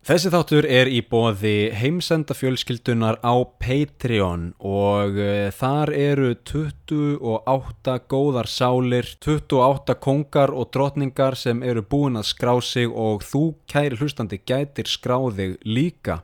Þessi þáttur er í bóði heimsenda fjölskyldunar á Patreon og uh, þar eru 28 góðar sálir, 28 kongar og drotningar sem eru búin að skrá sig og þú kæri hlustandi gætir skráðig líka.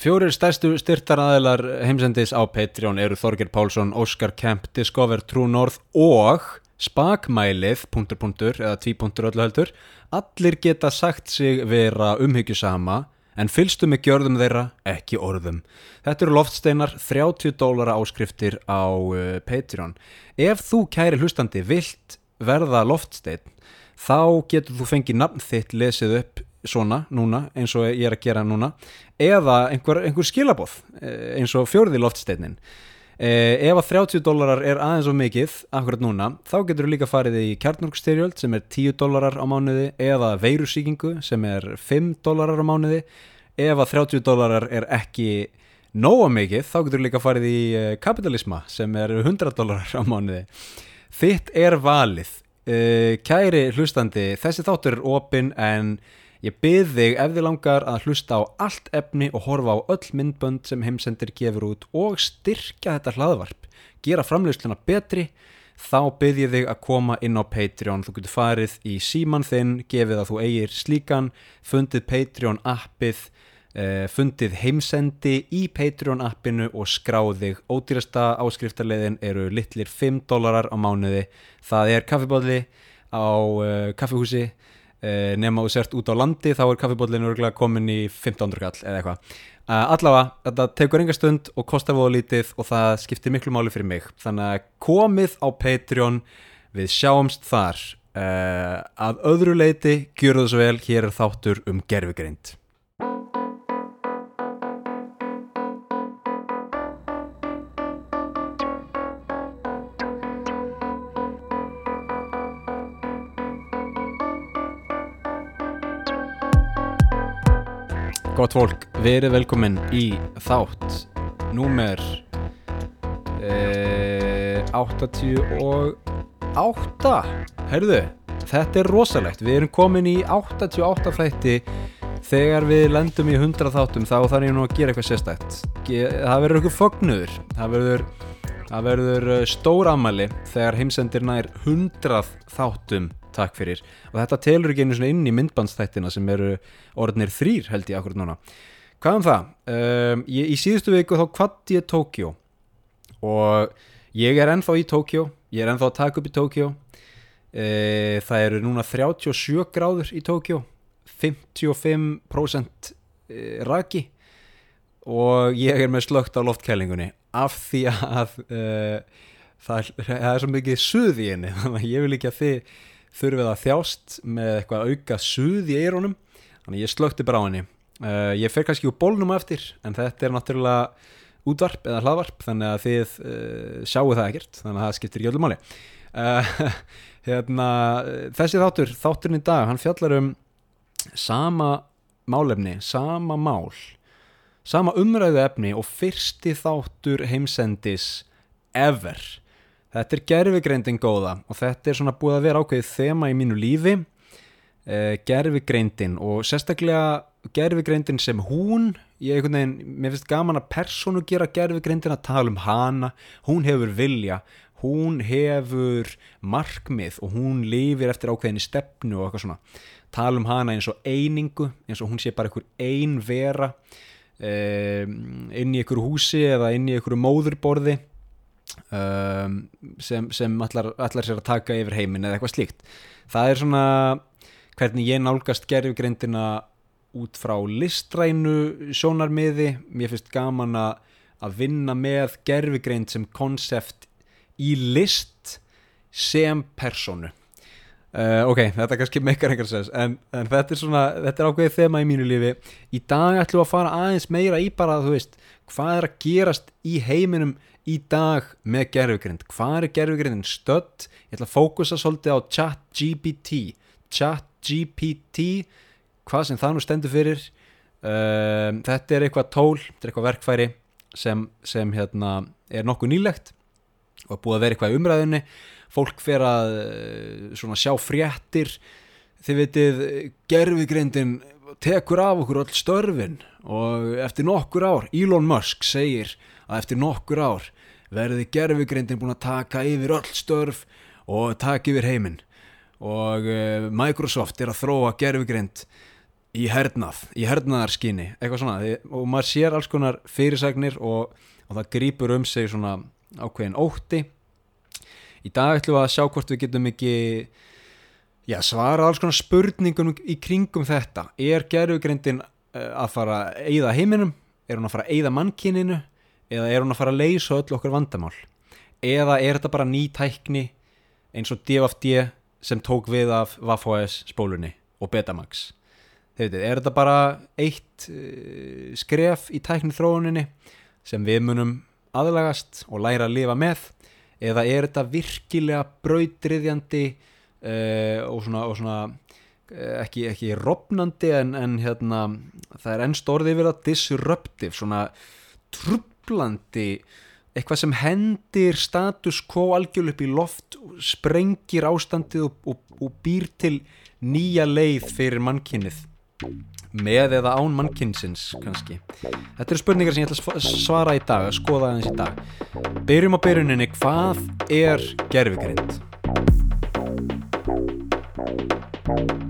Fjórir stærstu styrtaraðilar heimsendis á Patreon eru Þorger Pálsson, Óskar Kemp, Discover True North og spakmælið, punktur punktur eða tví punktur öllu heldur, allir geta sagt sig vera umhyggjusama en fylgstu með gjörðum þeirra ekki orðum. Þetta eru loftsteinar 30 dólara áskriftir á uh, Patreon. Ef þú kæri hlustandi vilt verða loftstein þá getur þú fengið nafn þitt lesið upp svona núna eins og ég er að gera núna eða einhver, einhver skilabóð eh, eins og fjórði loftsteinin Eh, ef að 30 dólarar er aðeins og mikið akkurat núna, þá getur þú líka farið í kjarnurkstyrjöld sem er 10 dólarar á mánuði eða veirusíkingu sem er 5 dólarar á mánuði. Ef að 30 dólarar er ekki nóga mikið, þá getur þú líka farið í eh, kapitalisma sem er 100 dólarar á mánuði. Þitt er valið. Eh, kæri hlustandi, þessi þáttur er opinn en Ég byrð þig ef þið langar að hlusta á allt efni og horfa á öll myndbönd sem heimsendir gefur út og styrkja þetta hlaðvarp, gera framleysluna betri, þá byrð ég þig að koma inn á Patreon. Þú getur farið í síman þinn, gefið að þú eigir slíkan, fundið Patreon appið, eh, fundið heimsendi í Patreon appinu og skráðið. Ódýrasta áskriftarleiðin eru litlir 5 dólarar á mánuði. Það er kaffibóðli á uh, kaffihúsi Uh, nema þú sért út á landi þá er kaffibóllinu örgulega komin í 1500 kall eða eitthvað. Uh, allavega, þetta tekur enga stund og kostar voða lítið og það skiptir miklu máli fyrir mig. Þannig að komið á Patreon við sjáumst þar. Uh, að öðru leiti gjur það svo vel, hér er þáttur um gerfugrind Gott fólk, verið velkomin í þátt númer eh, 88 Herðu, þetta er rosalegt. Við erum komin í 88 flætti Þegar við lendum í 100 þáttum þá þarf ég nú að gera eitthvað sérstætt Ge Það verður eitthvað fögnuður. Það verður, verður eh, stór ammali þegar heimsendir nær 100 þáttum takk fyrir. Og þetta telur ekki einu svona inn í myndbandstættina sem eru orðnir þrýr held ég akkurat núna. Hvað um það, um, ég, í síðustu viku þá kvatti ég Tókjó og ég er ennþá í Tókjó ég er ennþá að taka upp í Tókjó e, það eru núna 37 gráður í Tókjó 55% e, raki. Og ég er með slögt á loftkælingunni. Af því að uh, það, það er svo mikið suð í henni þannig að ég vil ekki að þið þurfið að þjást með eitthvað auka suð í eironum þannig ég slökti bara á henni. Uh, ég fer kannski úr bólnum eftir en þetta er náttúrulega útvarp eða hlaðvarp þannig að þið uh, sjáu það ekkert þannig að það skiptir í öllum máli. Uh, hérna, þessi þáttur þátturinn í dag, hann fjallar um sama málefni sama mál sama umræðu efni og fyrsti þáttur heimsendis ever Þetta er gerfigreindin góða og þetta er svona búið að vera ákveðið þema í mínu lífi eh, gerfigreindin og sérstaklega gerfigreindin sem hún ég einhvern veginn, mér finnst gaman að personu gera gerfigreindin að tala um hana. Hún hefur vilja, hún hefur markmið og hún lifir eftir ákveðinni stefnu og eitthvað svona. Tala um hana eins og einingu eins og hún sé bara einhver ein vera eh, inn í einhverju húsi eða inn í einhverju móðurborði um, sem, sem allar, allar sér að taka yfir heimin eða eitthvað slíkt. Það er svona hvernig ég nálgast gerfgrindina út frá listrænu sjónarmiði, mér finnst gaman að vinna með gerfigrind sem konsept í list sem personu Uh, ok, þetta er kannski meikar einhvers veginn en, en þetta er svona, þetta er ákveðið þema í mínu lífi. Í dag ætlum við að fara aðeins meira í bara að þú veist hvað er að gerast í heiminum í dag með gerfugrind hvað er gerfugrindin stödd? Ég ætla að fókusa svolítið á chat GPT chat GPT hvað sem það nú stendur fyrir um, þetta er eitthvað tól þetta er eitthvað verkfæri sem, sem hérna, er nokkuð nýlegt og búið að vera eitthvað í umræðinni fólk fer að eh, svona sjá fréttir þið veitir gerfugrindin tekur af okkur öll störfin og eftir nokkur ár, Elon Musk segir að eftir nokkur ár verði gerfugreindin búin að taka yfir öll störf og taka yfir heiminn. Og uh, Microsoft er að þróa gerfugreind í hernað, í hernaðarskinni eitthvað svona, og maður sér alls konar fyrirsagnir og, og það grýpur um sig svona ákveðin ótti. Í dag ætlum við að sjá hvort við getum ekki já, svara alls konar spurningum í kringum þetta. Er gerfugreindin að fara að eyða heiminum? Er hún að fara að eyða mannkininu eða er hún að fara að leysa öll okkur vandamál? Eða er þetta bara ný tækni eins og DFD sem tók við af Vafos spólunni og Betamax? Þeir veitir, er þetta bara eitt uh, skref í tækni þróuninni sem við munum aðlagast og læra að lifa með? Eða er þetta virkilega brautriðjandi uh, og svona, og svona uh, ekki, ekki rofnandi en, en hérna, það er ennst orðið við að disruptive, svona trublandi eitthvað sem hendir status quo algjörlega upp í loft sprengir ástandið og, og, og býr til nýja leið fyrir mannkynnið með eða án mannkinnsins kannski. Þetta eru spurningar sem ég ætla að svara í dag að skoða aðeins í dag. Byrjum á byrjuninni, hvað er gerfigrind?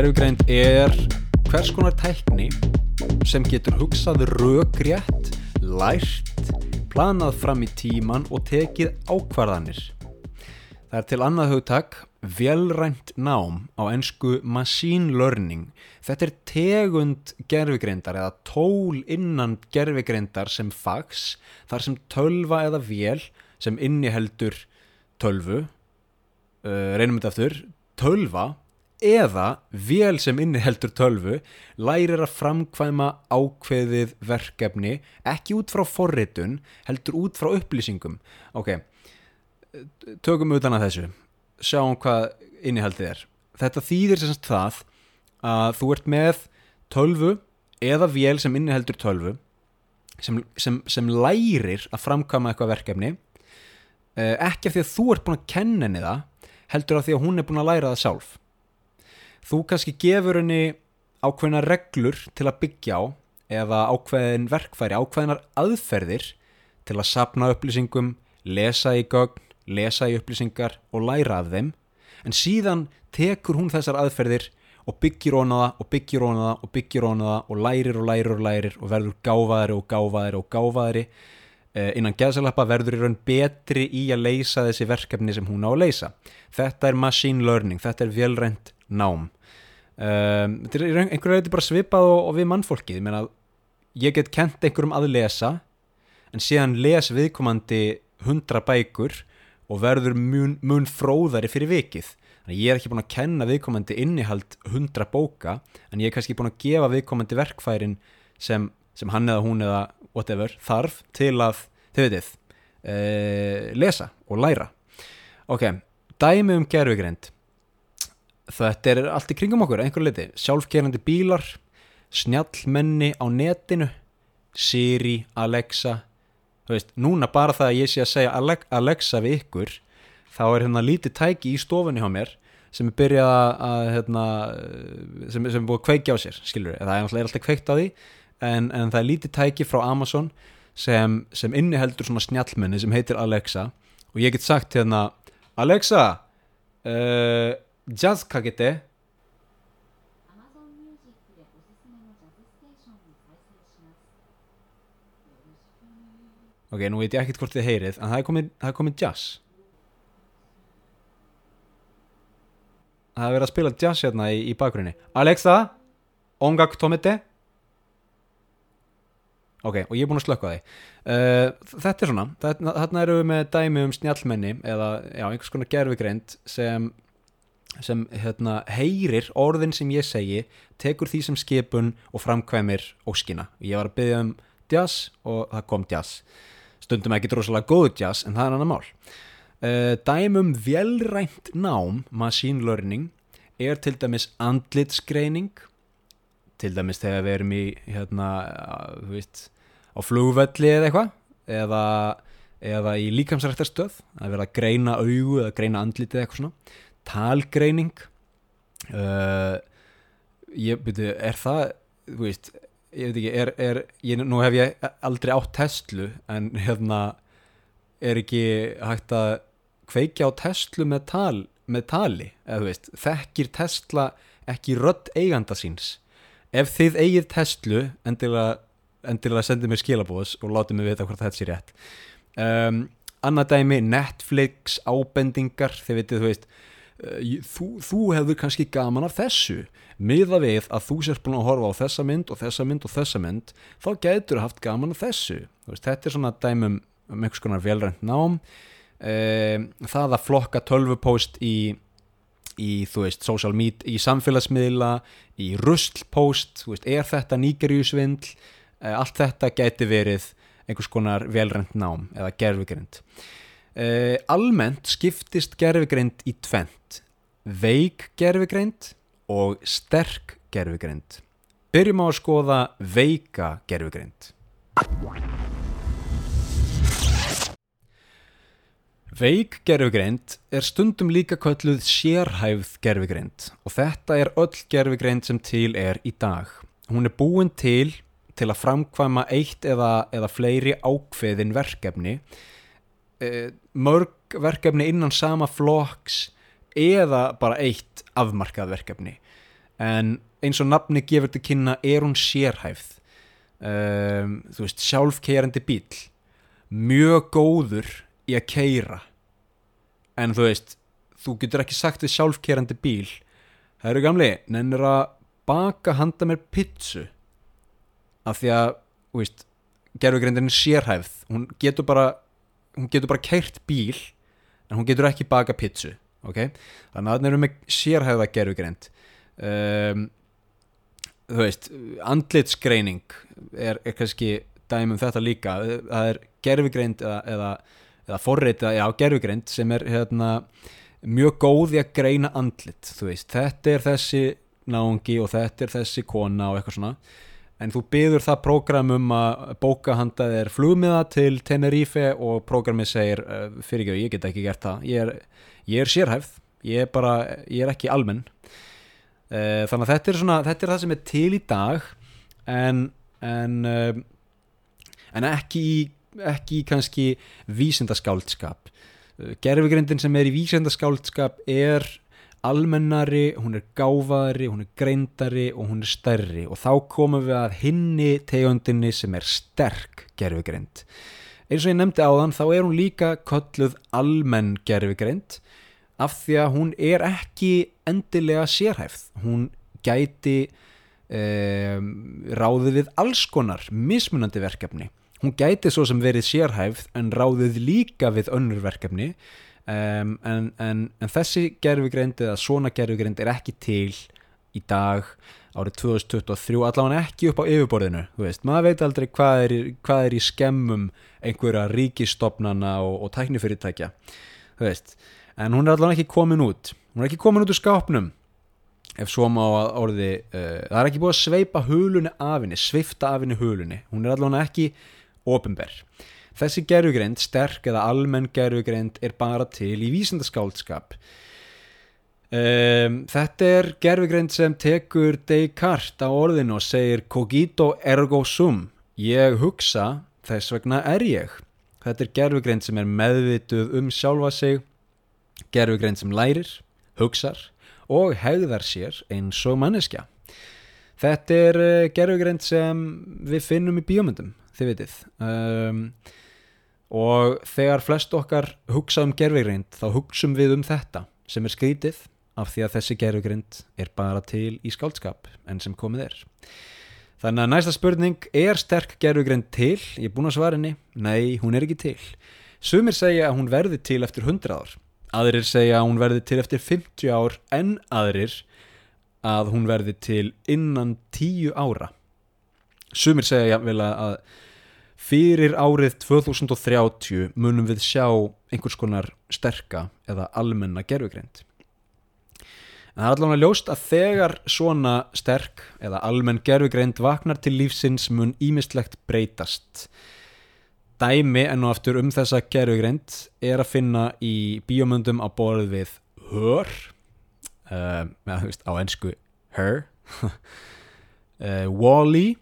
Gerfugreind er hvers konar tækni sem getur hugsað rökrétt, lært, planað fram í tíman og tekið ákvarðanir. Það er til annað hugtak velrænt nám á ensku machine learning. Þetta er tegund gerfugreindar eða tól innan gerfugreindar sem fags, þar sem tölva eða vél sem inniheldur tölvu, uh, reynum þetta aftur, tölva eða vél sem inniheldur tölvu lærir að framkvæma ákveðið verkefni ekki út frá forritun heldur út frá upplýsingum. Ok, tökum utan að þessu. Sjáum hvað innihaldið er. Þetta þýðir sem sagt það að þú ert með tölvu eða vél sem inniheldur tölvu sem, sem, sem lærir að framkvæma eitthvað verkefni. Eh, ekki af því að þú ert búin að kenna henni það heldur af því að hún er búin að læra það sjálf þú kannski gefur henni ákveðina reglur til að byggja á eða ákveðin verkfæri, ákveðinar aðferðir til að sapna upplýsingum, lesa í gögn, lesa í upplýsingar og læra af þeim en síðan tekur hún þessar aðferðir og byggir það og byggir það og byggir það og lærir og lærir og lærir og verður gáfaðari og gáfaðari og gáfaðari eh, innan geðsalappa verður í raun betri í að leysa þessi verkefni sem hún á að leysa. Þetta er machine learning, þetta er velrænt nám. Um, þetta er einhverju veit bara svipað og, og við mannfólkið, ég meina ég get kent einhverjum að lesa en síðan les viðkomandi hundra bækur og verður mun, mun fróðari fyrir vikið. Þannig að ég er ekki búin að kenna viðkomandi innihald hundra bóka en ég er kannski búin að gefa viðkomandi verkfærin sem, sem hann eða hún eða whatever þarf til að, þau veitir uh, lesa og læra. Ok, dæmi um gerfugreind þetta er allt í kringum okkur, að einhverju leiti sjálfkerandi bílar snjallmenni á netinu Siri, Alexa. Þú veist, núna bara það að ég sé að segja Ale- Alexa við ykkur þá er hérna lítið tæki í stofunni hjá mér sem er byrjað að, hérna, sem, sem er búið að kveikja á sér skilur það er alltaf kveikt á því en, en það er lítið tæki frá Amazon sem, sem inniheldur svona snjallmenni sem heitir Alexa. Og ég get sagt hérna Alexa uh, jazz kagete アマゾンミュージックでおすすめのジャズステーションを再生します。よろしくね。 ok, nú veit ég ekkert hvort þið heyrið en það er komið, það er komið jazz það er verið að spila jazz hérna í, í bakgrunni Alexa, ongak tomete ok, og ég er búin að slökka því uh, þetta er svona þetta, þarna erum við með dæmi um snjallmenni eða já, einhvers konar gerfigreind sem sem hérna, heyrir orðin sem ég segi tekur því sem skipun og framkvæmir óskina. Ég var að byggja um jazz og það kom jazz stundum ekki drosalega góðu jazz en það er annar mál. Uh, dæmum velrænt nám machine learning er til dæmis andlitsgreining. Til dæmis þegar við erum í hérna, þú veist á flugvelli eða eitthvað eða, eða í líkamsræktarstöð. Að vera að greina augu eða greina andlitið eitthvað svona talgreining. Uh, ég byrju, er það þú veist, ég veit ekki er, er, ég, nú hef ég aldrei átt Tesla en hérna er ekki hægt að kveikja á Tesla með, tal, með tali? Eða þú veist, þekkir Tesla ekki rödd eiganda síns? Ef þið eigið Tesla endilega, endilega sendið mér skilabóðs og látið mér vita hvort þetta sé rétt. Um, annað dæmi Netflix ábendingar þið veitir, þú veist þú, þú hefur kannski gaman af þessu. Miða við að þú sérst búin að horfa á þessa mynd og þessa mynd og þessa mynd þá getur haft gaman af þessu. Veist, þetta er svona dæmum um einhvers konar velrænt nám. Um, það að flokka tölvupóst í í, þú veist, social media, í samfélagsmiðla í ruslpost veist, er þetta nýgerjusvindl eh, allt þetta gæti verið einhvers konar velrænt nám eða gerfugrind eh, almennt skiptist gerfugrind í tvent veik gerfugrind og sterk gerfugrind byrjum á að skoða veika gerfugrind Veik gerfugreind er stundum líka kölluð sérhæfð gerfugreind og þetta er öll gerfugreind sem til er í dag. Hún er búin til til að framkvæma eitt eða, eða fleiri ákveðin verkefni, mörg verkefni innan sama flokks eða bara eitt afmarkað verkefni. En eins og nafni gefur til kynna er hún sérhæfð. E, þú veist, sjálfkeirandi bíl, mjög góður í að keira en þú veist, þú getur ekki sagt við sjálfkerandi bíl það eru gamli, nennir að baka handa mér pitsu af því að, þú veist gerfugrindin er sérhæfð hún getur bara, hún getur bara keirt bíl en hún getur ekki baka pitsu ok, þannig að það eru með sérhæfða gerfugrind um, þú veist andlitsgreining er, er kannski dæmum þetta líka. Það er gerfugrind eða, eða eða forrita, já, gerfugreind sem er hérna, mjög góð í að greina andlit, veist, þetta er þessi náungi og þetta er þessi kona og eitthvað svona, en þú byður það prógram um að bóka handað er flugmiða til Tenerife og prógramið segir, uh, fyrir ekki, ég get ekki gert það, ég er, ég er sérhæfð. Ég er bara, ég er ekki almenn. Uh, þannig að þetta er svona þetta er það sem er til í dag en en, uh, en ekki í ekki kannski vísindaskáldskap gerfugrindin sem er í vísindaskáldskap er almennari, hún er gáfaðari hún er greindari og hún er stærri. Og þá komum við að hinni tegundinni sem er sterk gerfugrind eins og ég nefndi á þann þá er hún líka kölluð almenn gerfugrind af því að hún er ekki endilega sérhæfð. Hún gæti um, ráðið við alls konar mismunandi verkefni. Hún gæti svo sem verið sérhæfð en ráðið líka við önnur verkefni um, en, en, en þessi gerfugreind eða svona gerfugreind er ekki til í dag árið 2023 allavega ekki upp á yfirborðinu maður veit aldrei hvað er, hvað er í skemmum einhverja ríkistofnana og, og tæknifyrirtækja en hún er allavega ekki komin út. Hún er ekki komin út úr skápnum ef svo má að orði uh, það er ekki búið að sveipa hulunni af henni svifta af henni hulunni. Hún er allavega ekki ofinber. Þessi gerfugreind, sterk eða almenn gerfugreind er bara til í vísendaskáldskap. Um, þetta er gerfugreind sem tekur Descartes á orðinu og segir cogito ergo sum, ég hugsa, þess vegna er ég. Þetta er gerfugreind sem er meðvituð um sjálfa sig, gerfugreind sem lærir, hugsar og hegðar sér eins og manneskja. Þetta er uh, gerfugreind sem við finnum í bíomundum þið vitið um, og þegar flest okkar hugsa um gerfigrind þá hugsum við um þetta sem er skrítið af því að þessi gerfigrind er bara til í skáldskap enn sem komið er. Þannig að næsta spurning er sterk gerfigrind til? Ég er búin að svara henni nei, hún er ekki til. Sumir segja að hún verði til eftir 100 ár. Aðrir segja að hún verði til eftir 50 ár en aðrir að hún verði til innan 10 ára. Sumir segja að að fyrir árið 2030 munum við sjá einhvers konar sterka eða almenna gerfugreind en það er allavega ljóst að þegar svona sterk eða almenn gerfugreind vaknar til lífsins mun ímistlegt breytast. Dæmi enn og aftur um þessa gerfugreind er að finna í bíómyndum á borð við Her uh, eða, þú veist, á ennsku Her. Uh, Wall-E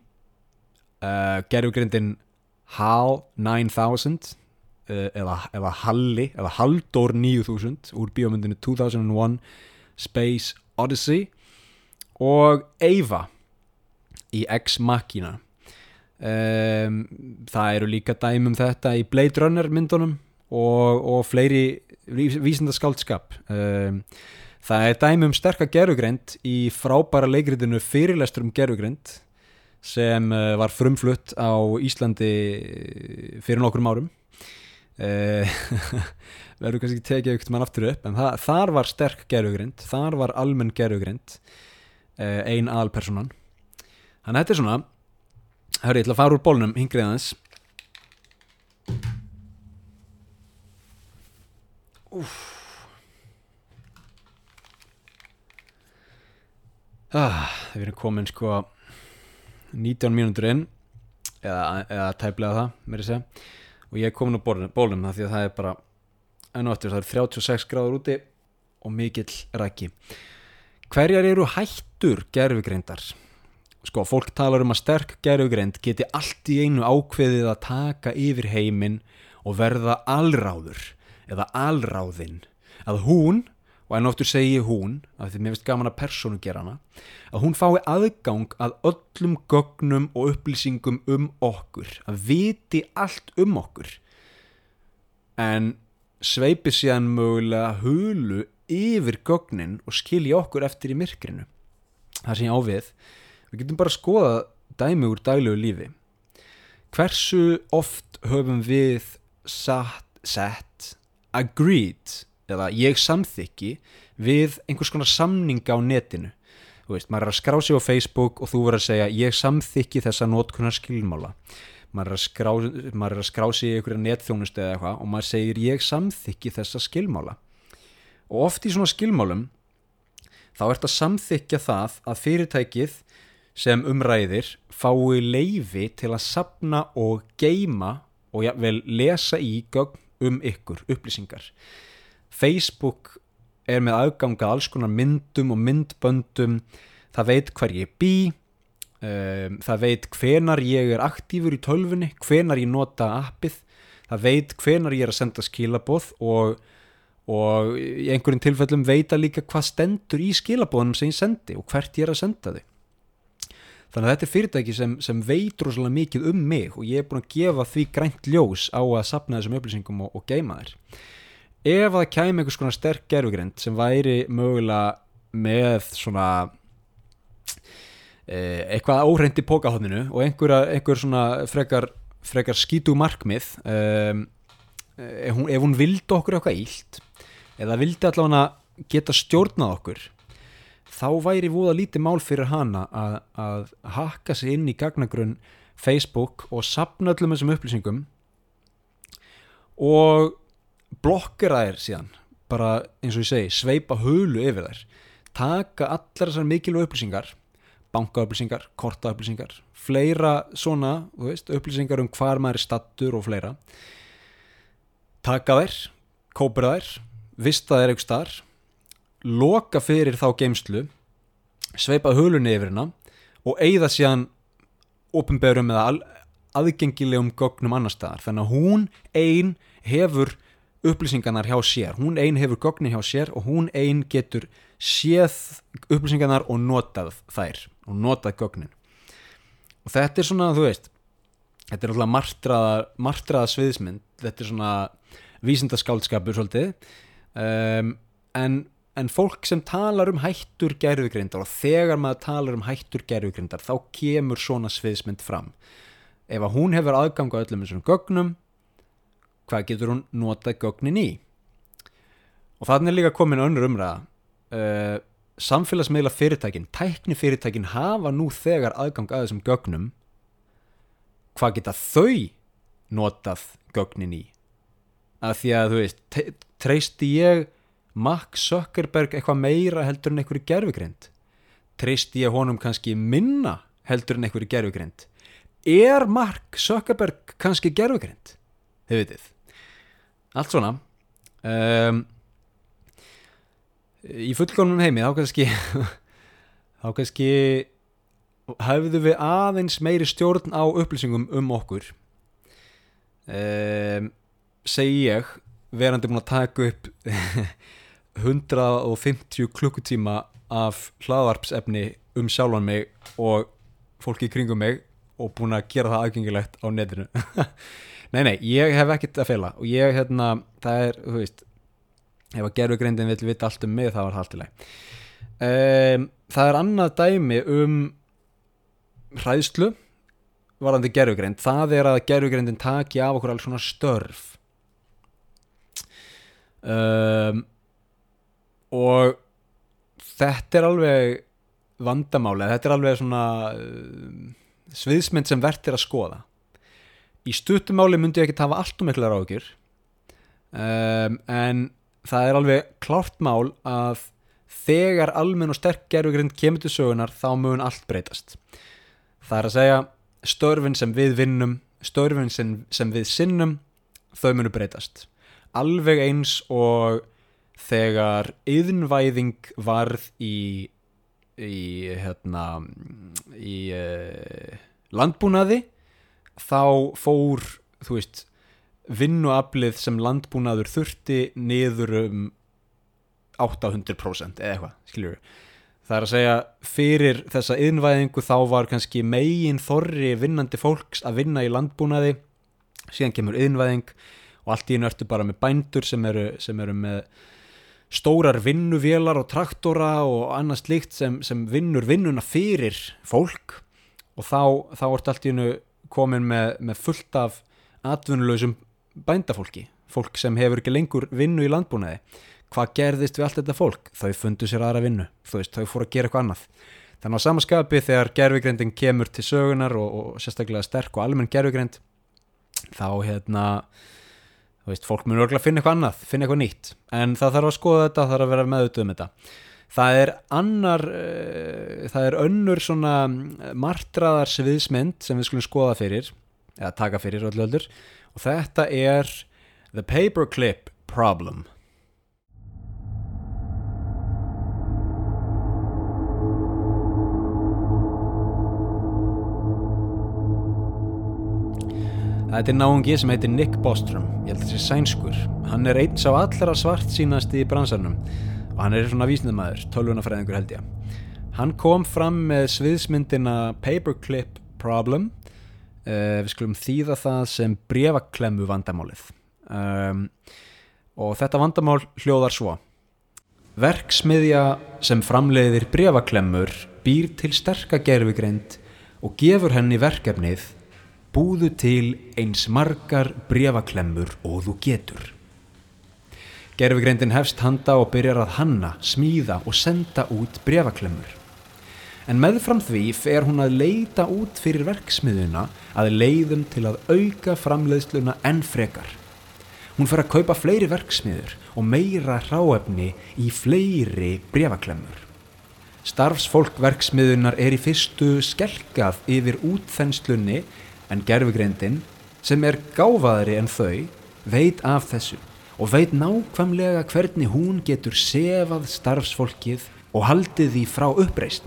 uh, gerfugreindin HAL 9000 uh, eða, eða Halli eða Haldor 9000 úr bíómyndinu 2001 Space Odyssey. Og Eva í Ex Machina. Um, það eru líka dæmum þetta í Blade Runner myndunum og, og fleiri vísindaskaldskap um, það er dæmum sterka gerugreind í frábæra leikritinu fyrirlestur um gerugreind sem uh, var frumflutt á Íslandi fyrir nokkrum árum. Uh, verður kannski ekki tekið ykkur mann aftur upp en það, þar var sterk gerugrind þar var almenn gerugrind uh, ein aðalpersonan þannig að þetta er svona hörru, ég ætla að fara úr bólnum hingrið aðeins. Úf ah, Það verður komin sko 19 mínútur inn eða, eða tæplega það, mér að segja. Og ég er á bólnum, bólnum það því að það er bara enn og eftir, það er 36 gráður úti og mikill rækki hverjar eru hættur gerfugreindar sko, fólk talar um að sterk gerfugreind geti allt í einu ákveðið að taka yfir heiminn og verða alráður eða alráðinn. Að hún, og enn og eftir segi hún af því mér finnst gaman að persónu gera hana að hún fái aðgang að öllum gögnum og upplýsingum um okkur, að viti allt um okkur. En sveipi síðan mögulega hulu yfir gögnin og skilja okkur eftir í myrkrinu. Það sem ég ávið við getum bara að skoða dæmi úr daglegu lífi. Hversu oft höfum við satt, sett agreed eða ég samþykki við einhvers konar samninga á netinu. Þú veist, maður er að skrá sig á Facebook og þú verður að segja ég samþykki þessa notkunar skilmála. Maður er að skrá, er að skrá sig í einhverja netþjónustu eða eitthvað og maður segir ég samþykki þessa skilmála. Og oft í svona skilmálum þá ert að samþykja það að fyrirtækið sem umræðir fái leifi til að sapna og geima og jafnvel lesa í gögn um ykkur, upplýsingar Facebook er með aðganga alls konar myndum og myndböndum. Það veit hver ég bý um, það veit hvenar ég er aktífur í tölfunni, hvenar ég nota appið, það veit hvenar ég er að senda skilaboð og, og í einhverjum tilfellum veita líka hvað stendur í skilabóðunum sem ég sendi og hvert ég er að senda þau. Þannig að þetta er fyrirtæki sem, sem veit rosalega mikið um mig og ég er búin að gefa því grænt ljós á að sapna þessum upplýsingum og, og geima þér ef það kæmi einhvers konar sterk gerfugrind sem væri mögulega með svona eh, eitthvað óhreint í pókahotninu og einhver, einhver svona frekar, frekar skítu markmið um, ef, hún, ef hún vildi okkur eitthvað ílt eða vildi allavega geta stjórnað okkur þá væri voða lítið mál fyrir hana að, að hakka sig inn í gagnagrunn Facebook og sapna öllum þessum upplýsingum og blokkera þær síðan bara eins og ég segi, sveipa hulu yfir þær taka allar þessar mikilvæg upplýsingar bankaupplýsingar, kortaupplýsingar fleira svona, veist, upplýsingar um hvar maður er stattur og fleira. Taka þær kópera þær, vista þær eitthvað starf loka fyrir þá geimslu sveipa hulunni yfir hennar og eigða síðan ofinberum eða aðgengilegum gögnum annar staðar. Þannig að hún ein hefur upplýsingarnar hjá sér. Hún ein hefur gögnin hjá sér og hún ein getur séð upplýsingarnar og notað þær og notað gögnin. Og þetta er svona, þú veist þetta er alltaf martraða, martraða sviðismynd þetta er svona vísindaskálskapur svolítið. Um, en en fólk sem talar um hættur gerfugrindar og þegar maður talar um hættur gerfugrindar þá kemur svona sviðsmynd fram. Ef að hún hefur aðgang á öllum þessum gögnum hvað getur hún notað gögnin í? Og þannig er líka komin önnur umræða. Uh, samfélagsmiðla fyrirtækin tækni fyrirtækin hafa nú þegar aðgang að þessum gögnum. Hvað geta þau notað gögnin í? Að því að þú veist treysti ég Mark Zuckerberg eitthvað meira heldur en einhverju gerfugrind treysti ég honum kannski minna heldur en einhverju gerfugrind er Mark Zuckerberg kannski gerfugrind þið vitið allt svona. Um, í fullkomnum heimi þá kannski þá kannski hefðu við aðeins meiri stjórn á upplýsingum um okkur. Um, segi ég verandi búin að taka upp 150 klukkutíma af hlaðvarpsefni um sjálfan mig og fólki í kringum mig og búin að gera það aðgengilegt á netinu nei nei, ég hef ekkert að fela og ég hérna, það er, þú veist ef að gerfugreindin vill vita allt um mig það var það allt í leið um, það er annað dæmi um hræðslu varandi gerfugreind, það er að gerfugreindin taki af okkur alls svona störf. Um, og þetta er alveg vandamáli, þetta er alveg svona um, sviðsmynd sem verðt er að skoða í stuttumáli myndi ég ekki hafa allt um miklar ágjur um, en það er alveg klárt mál að þegar almenn og sterk gerfugrind kemur til sögunar þá mun allt breytast. Það er að segja störfin sem við vinnum störfin sem, sem við sinnum þau munu breytast. Alveg eins og þegar yðnvæðing varð í í hérna í uh, landbúnaði þá fór þú veist vinnuaflið sem landbúnaður þurfti niður um 800% eða eitthvað, skiljur það er að segja fyrir þessa yðnvæðingu þá var kannski megin þorri vinnandi fólks að vinna í landbúnaði. Síðan kemur yðnvæðing og allt í einu ertu bara með bændur sem eru, sem eru með stórar vinnuvélar og traktora og annað slíkt sem, sem vinnur vinnuna fyrir fólk. Og þá, þá ertu allt í einu komin með, með fullt af atvinnulausum bændafólki. Fólk sem hefur ekki lengur vinnu í landbúnaði. Hvað gerðist við allt þetta fólk? Þau fundu sér aðra vinnu, veist, þau fóru að gera eitthvað annað. Þannig á samaskapi þegar gerfugrindin kemur til sögunar og, og sérstaklega sterk og almenn gerfugrind þá hérna veist, fólk mun örgulega finna eitthvað annað finna eitthvað nýtt, en það þarf að skoða þetta það þarf að vera meðutuð um þetta það er annar uh, það er önnur svona martraðar sviðsmynd sem við skulum skoða fyrir eða taka fyrir öllu öldur og þetta er the paperclip problem. Þetta er náungi sem heitir Nick Bostrom, ég held að það sé sænskur. Hann er eins á allra svart sínast í bransarnum og hann er svona vísnumæður, tölvunafræðingur held ég. Hann kom fram með sviðsmyndina Paperclip Problem, uh, við skulum þýða það sem brevaklemmu vandamálið. Um, og þetta vandamál hljóðar svo. Verksmiðja sem framleiðir brevaklemmur býr til sterka gerfigreind og gefur henni verkefnið búðu til eins margar brevaklemmur og þú getur. Gerfigreindin hefst handa og byrjar að hanna, smíða og senda út brevaklemmur. En meðfram því fer hún að leita út fyrir verksmiðuna að leiðum til að auka framleiðsluna enn frekar. Hún fer að kaupa fleiri verksmiður og meira hráefni í fleiri brevaklemmur. Starfsfólk verksmiðunar er í fyrstu skelkað yfir útþenslunni en gerfugreindin sem er gáfaðri en þau veit af þessu og veit nákvæmlega hvernig hún getur sefað starfsfólkið og haldið því frá uppreist.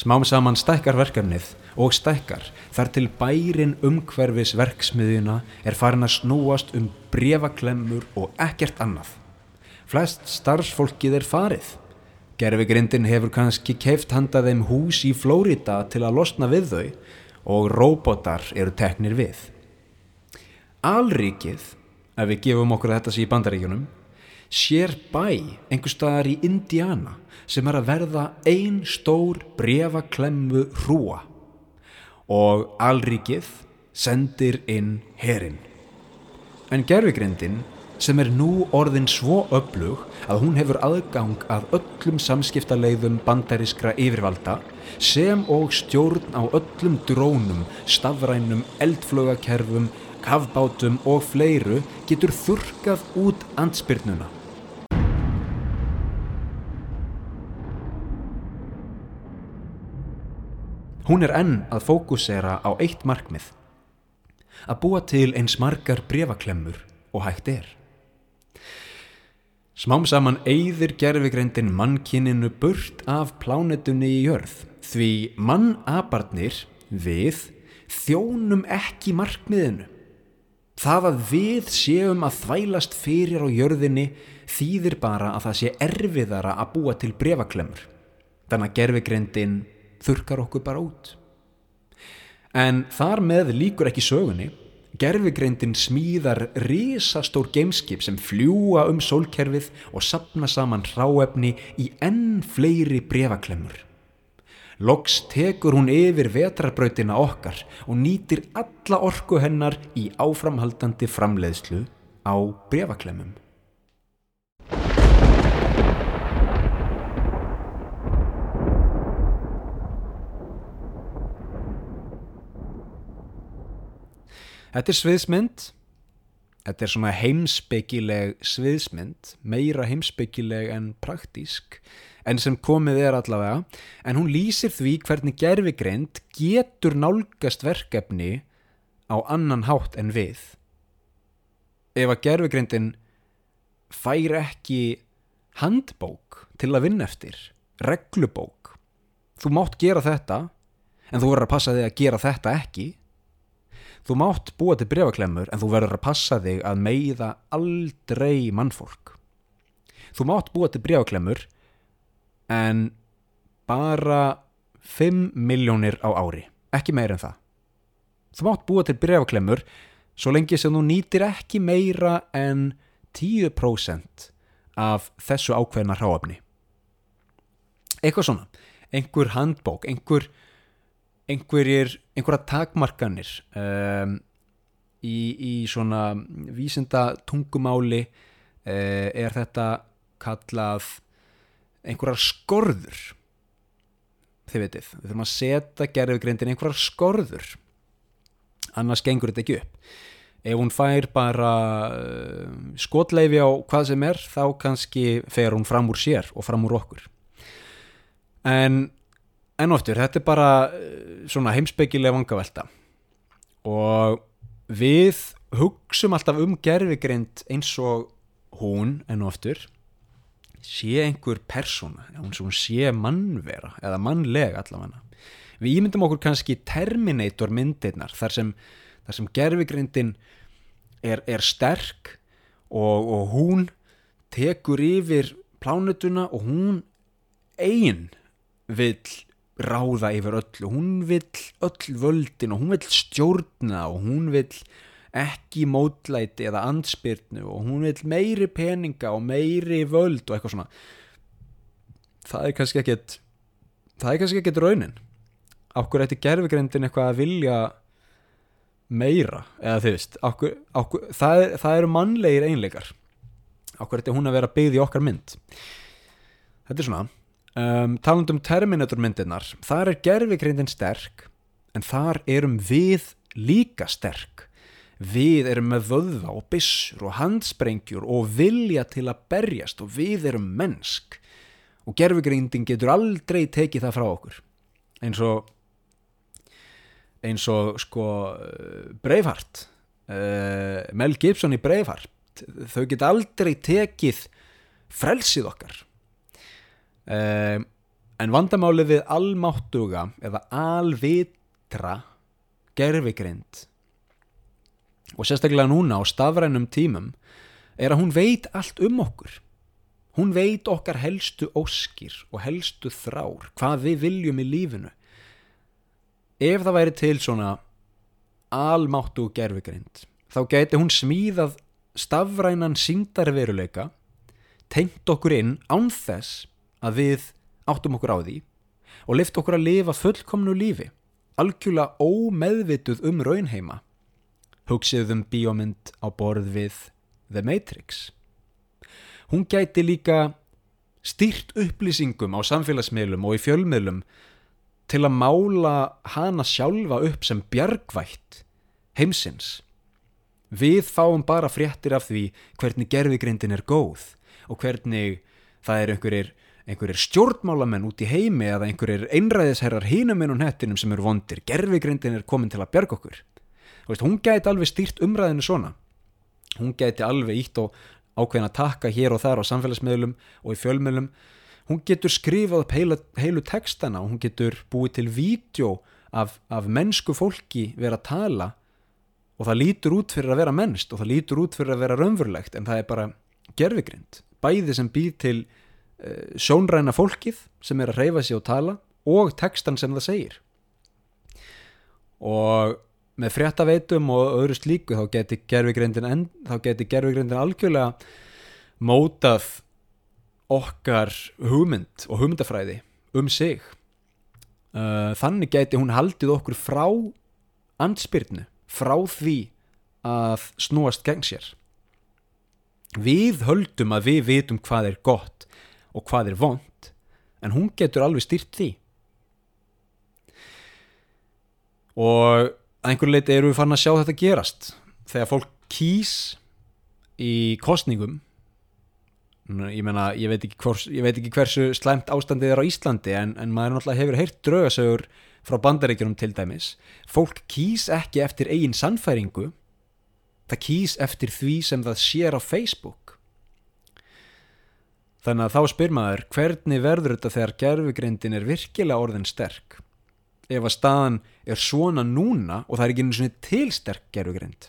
Smám saman stækkar verkefnið og stækkar þar til bærin umhverfis verksmiðjuna er farin að snúast um brevaklemmur og ekkert annað. Flest starfsfólkið er farið. Gerfigrindin hefur kannski keift handa þeim hús í Flórida til að losna við þau og róbotar eru teknir við. Alríkið, ef við gefum okkur þetta sér í bandaríkjunum, sér bæ einhver staðar í Indiana sem er að verða ein stór brevaklemmu hrúa og alríkið sendir inn herin. En gerfigrindin sem er nú orðin svo öflug að hún hefur aðgang að öllum samskiptaleiðum bandarískra yfirvalda sem og stjórn á öllum drónum, stafrænum, eldflögakerfum, kafbátum og fleiru getur þurkað út ansbyrnuna. Hún er enn að fókusera á eitt markmið. Að búa til eins margar brefaklemmur og hægt er. Smám saman eyðir gerfigreindin mannkininu burt af plánetunni í jörð því mannabarnir við þjónum ekki markmiðinu. Það að við séum að þvælast fyrir á jörðinni þýðir bara að það sé erfiðara að búa til brefaklemmur. Þannig að gerfigreindin þurkar okkur bara út. En þar með líkur ekki sögunni, gerfigreindin smíðar risastór gameskip sem fljúa um sólkerfið og sapna saman hráefni í enn fleiri brefaklemmur. Loks tekur hún yfir vetrarbrautina okkar og nýtir alla orku hennar í áframhaldandi framleiðslu á brefaklemmum. Þetta er sviðsmynd, þetta er svona heimsbyggileg sviðsmynd, meira heimsbyggileg en praktísk, en sem komið er allavega, en hún lýsir því hvernig gerfigreind getur nálgast verkefni á annan hátt en við. Ef að gerfigreindin fær ekki handbók til að vinna eftir, reglubók, þú mátt gera þetta, en þú verður að passa þig að gera þetta ekki, Þú mátt búa til brefaklemmur en þú verður að passa þig að meiða aldrei mannfólk. Þú mátt búa til brefaklemmur en bara 5 miljónir á ári, ekki meira en það. Þú mátt búa til brefaklemmur svo lengi sem þú nýtir ekki meira en 10% af þessu ákveðna hráafni. Eitthvað svona, einhver handbók, einhver einhverjir, einhverja takmarkanir um, í, í svona vísinda tungumáli uh, er þetta kallað einhverjar skorður. Þið veitir, við þurfum að setja gerðugreindin einhverjar skorður. Annars gengur þetta ekki upp. Ef hún fær bara uh, skotleifi á hvað sem er þá kannski fer hún fram úr sér og fram úr okkur. En en oftur, þetta er bara eh, svona heimsbyggilega vangavelta. Og við hugsum alltaf um gerfigrind eins og hún en oftur sé einhver persóna, hún sé mannvera eða mannleg allavega. Við ímyndum okkur kannski Terminator myndirnar þar sem, sem gerfigrindin er, er sterk og, og hún tekur yfir plánutuna og hún einn vill ráða yfir öllu, hún vill öll völdin og hún vill stjórna og hún vill ekki mótlæti eða ansbyrnu og hún vill meiri peninga og meiri völd og eitthvað svona. Það er kannski ekkit það er kannski ekkit raunin. Ákkur eftir gerfigreindin eitthvað að vilja meira? Eða þú veist ákkur, ákkur, það, það eru mannlegir einleikar. Ákkur eftir hún að vera byggð í okkar mynd? Þetta er svona um, talandum Terminator myndirnar þar er gerfikreindin sterk en þar erum við líka sterk við erum með vöðva og bissur og handsprengjur og vilja til að berjast og við erum mennsk. Og gerfikreindin getur aldrei tekið það frá okkur. Eins og eins og sko Breifhart uh, Mel Gibson í Breifhart þau get aldrei tekið frelsið okkar. Um, en vandamálið við almáttuga eða alvitra gerfigrind og sérstaklega núna á stafrænum tímum er að hún veit allt um okkur hún veit okkar helstu óskir og helstu þrár hvað við viljum í lífinu ef það væri til svona almáttu gerfigrind þá geti hún smíðað stafrænan síndarveruleika tengt okkur inn án þess að við áttum okkur á því og lift okkur að lifa fullkomnu lífi, algjörlega ómeðvituð um raunheima. Hugsið um bíómynd á borð við The Matrix. Hún gæti líka stýrt upplýsingum á samfélagsmiðlum og í fjölmiðlum til að mála hana sjálfa upp sem bjargvætt heimsins. Við fáum bara fréttir af því hvernig gerfigrindin er góð og hvernig það er einhverjir, einhverjir stjórnmálamenn út í heimi eða einhverjir einræðisherrar hinum inn og hettinum sem eru vondir. Gerfigrindin er komin til að bjarga okkur veist, hún gæti alveg stýrt umræðinu svona. Hún gæti alveg ítt og ákveðin að taka hér og þar á samfélagsmiðlum og í fjölmiðlum. Hún getur skrifað upp heilu, heilu textana og hún getur búið til vídeo af, af mennsku fólki vera að tala og það lítur út fyrir að vera mennst og það lítur út fyrir að vera raunverulegt en það er bara gerfigrind bæði sem býð til uh, sjónræna fólkið sem er að reyfa sig og tala og textan sem það segir. Og með fréttaveitum og öðru slíku þá geti gerfugrindin algjörlega mótað okkar hugmynd og hugmyndafræði um sig. Uh, þannig geti hún haldið okkur frá andspyrnu, frá því að snúast gegn sér. Við höldum að við vitum hvað er gott og hvað er vond en hún getur alveg styrt því. Og að einhver leiti eru við fann að sjá þetta gerast. Þegar fólk kýs í kostningum ég meina, ég veit hvers, ég veit ekki hversu slæmt ástandið er á Íslandi en, en maður náttúrulega hefur heyrt draugasögur frá bandaríkjunum til dæmis. Fólk kýs ekki eftir eigin sannfæringu það kýs eftir því sem það sér á Facebook. Þannig að þá spyr maður hvernig verður þetta þegar gerfugrindin er virkilega orðin sterk ef að staðan er svona núna og það er ekki einu svona tilsterk gerfugrind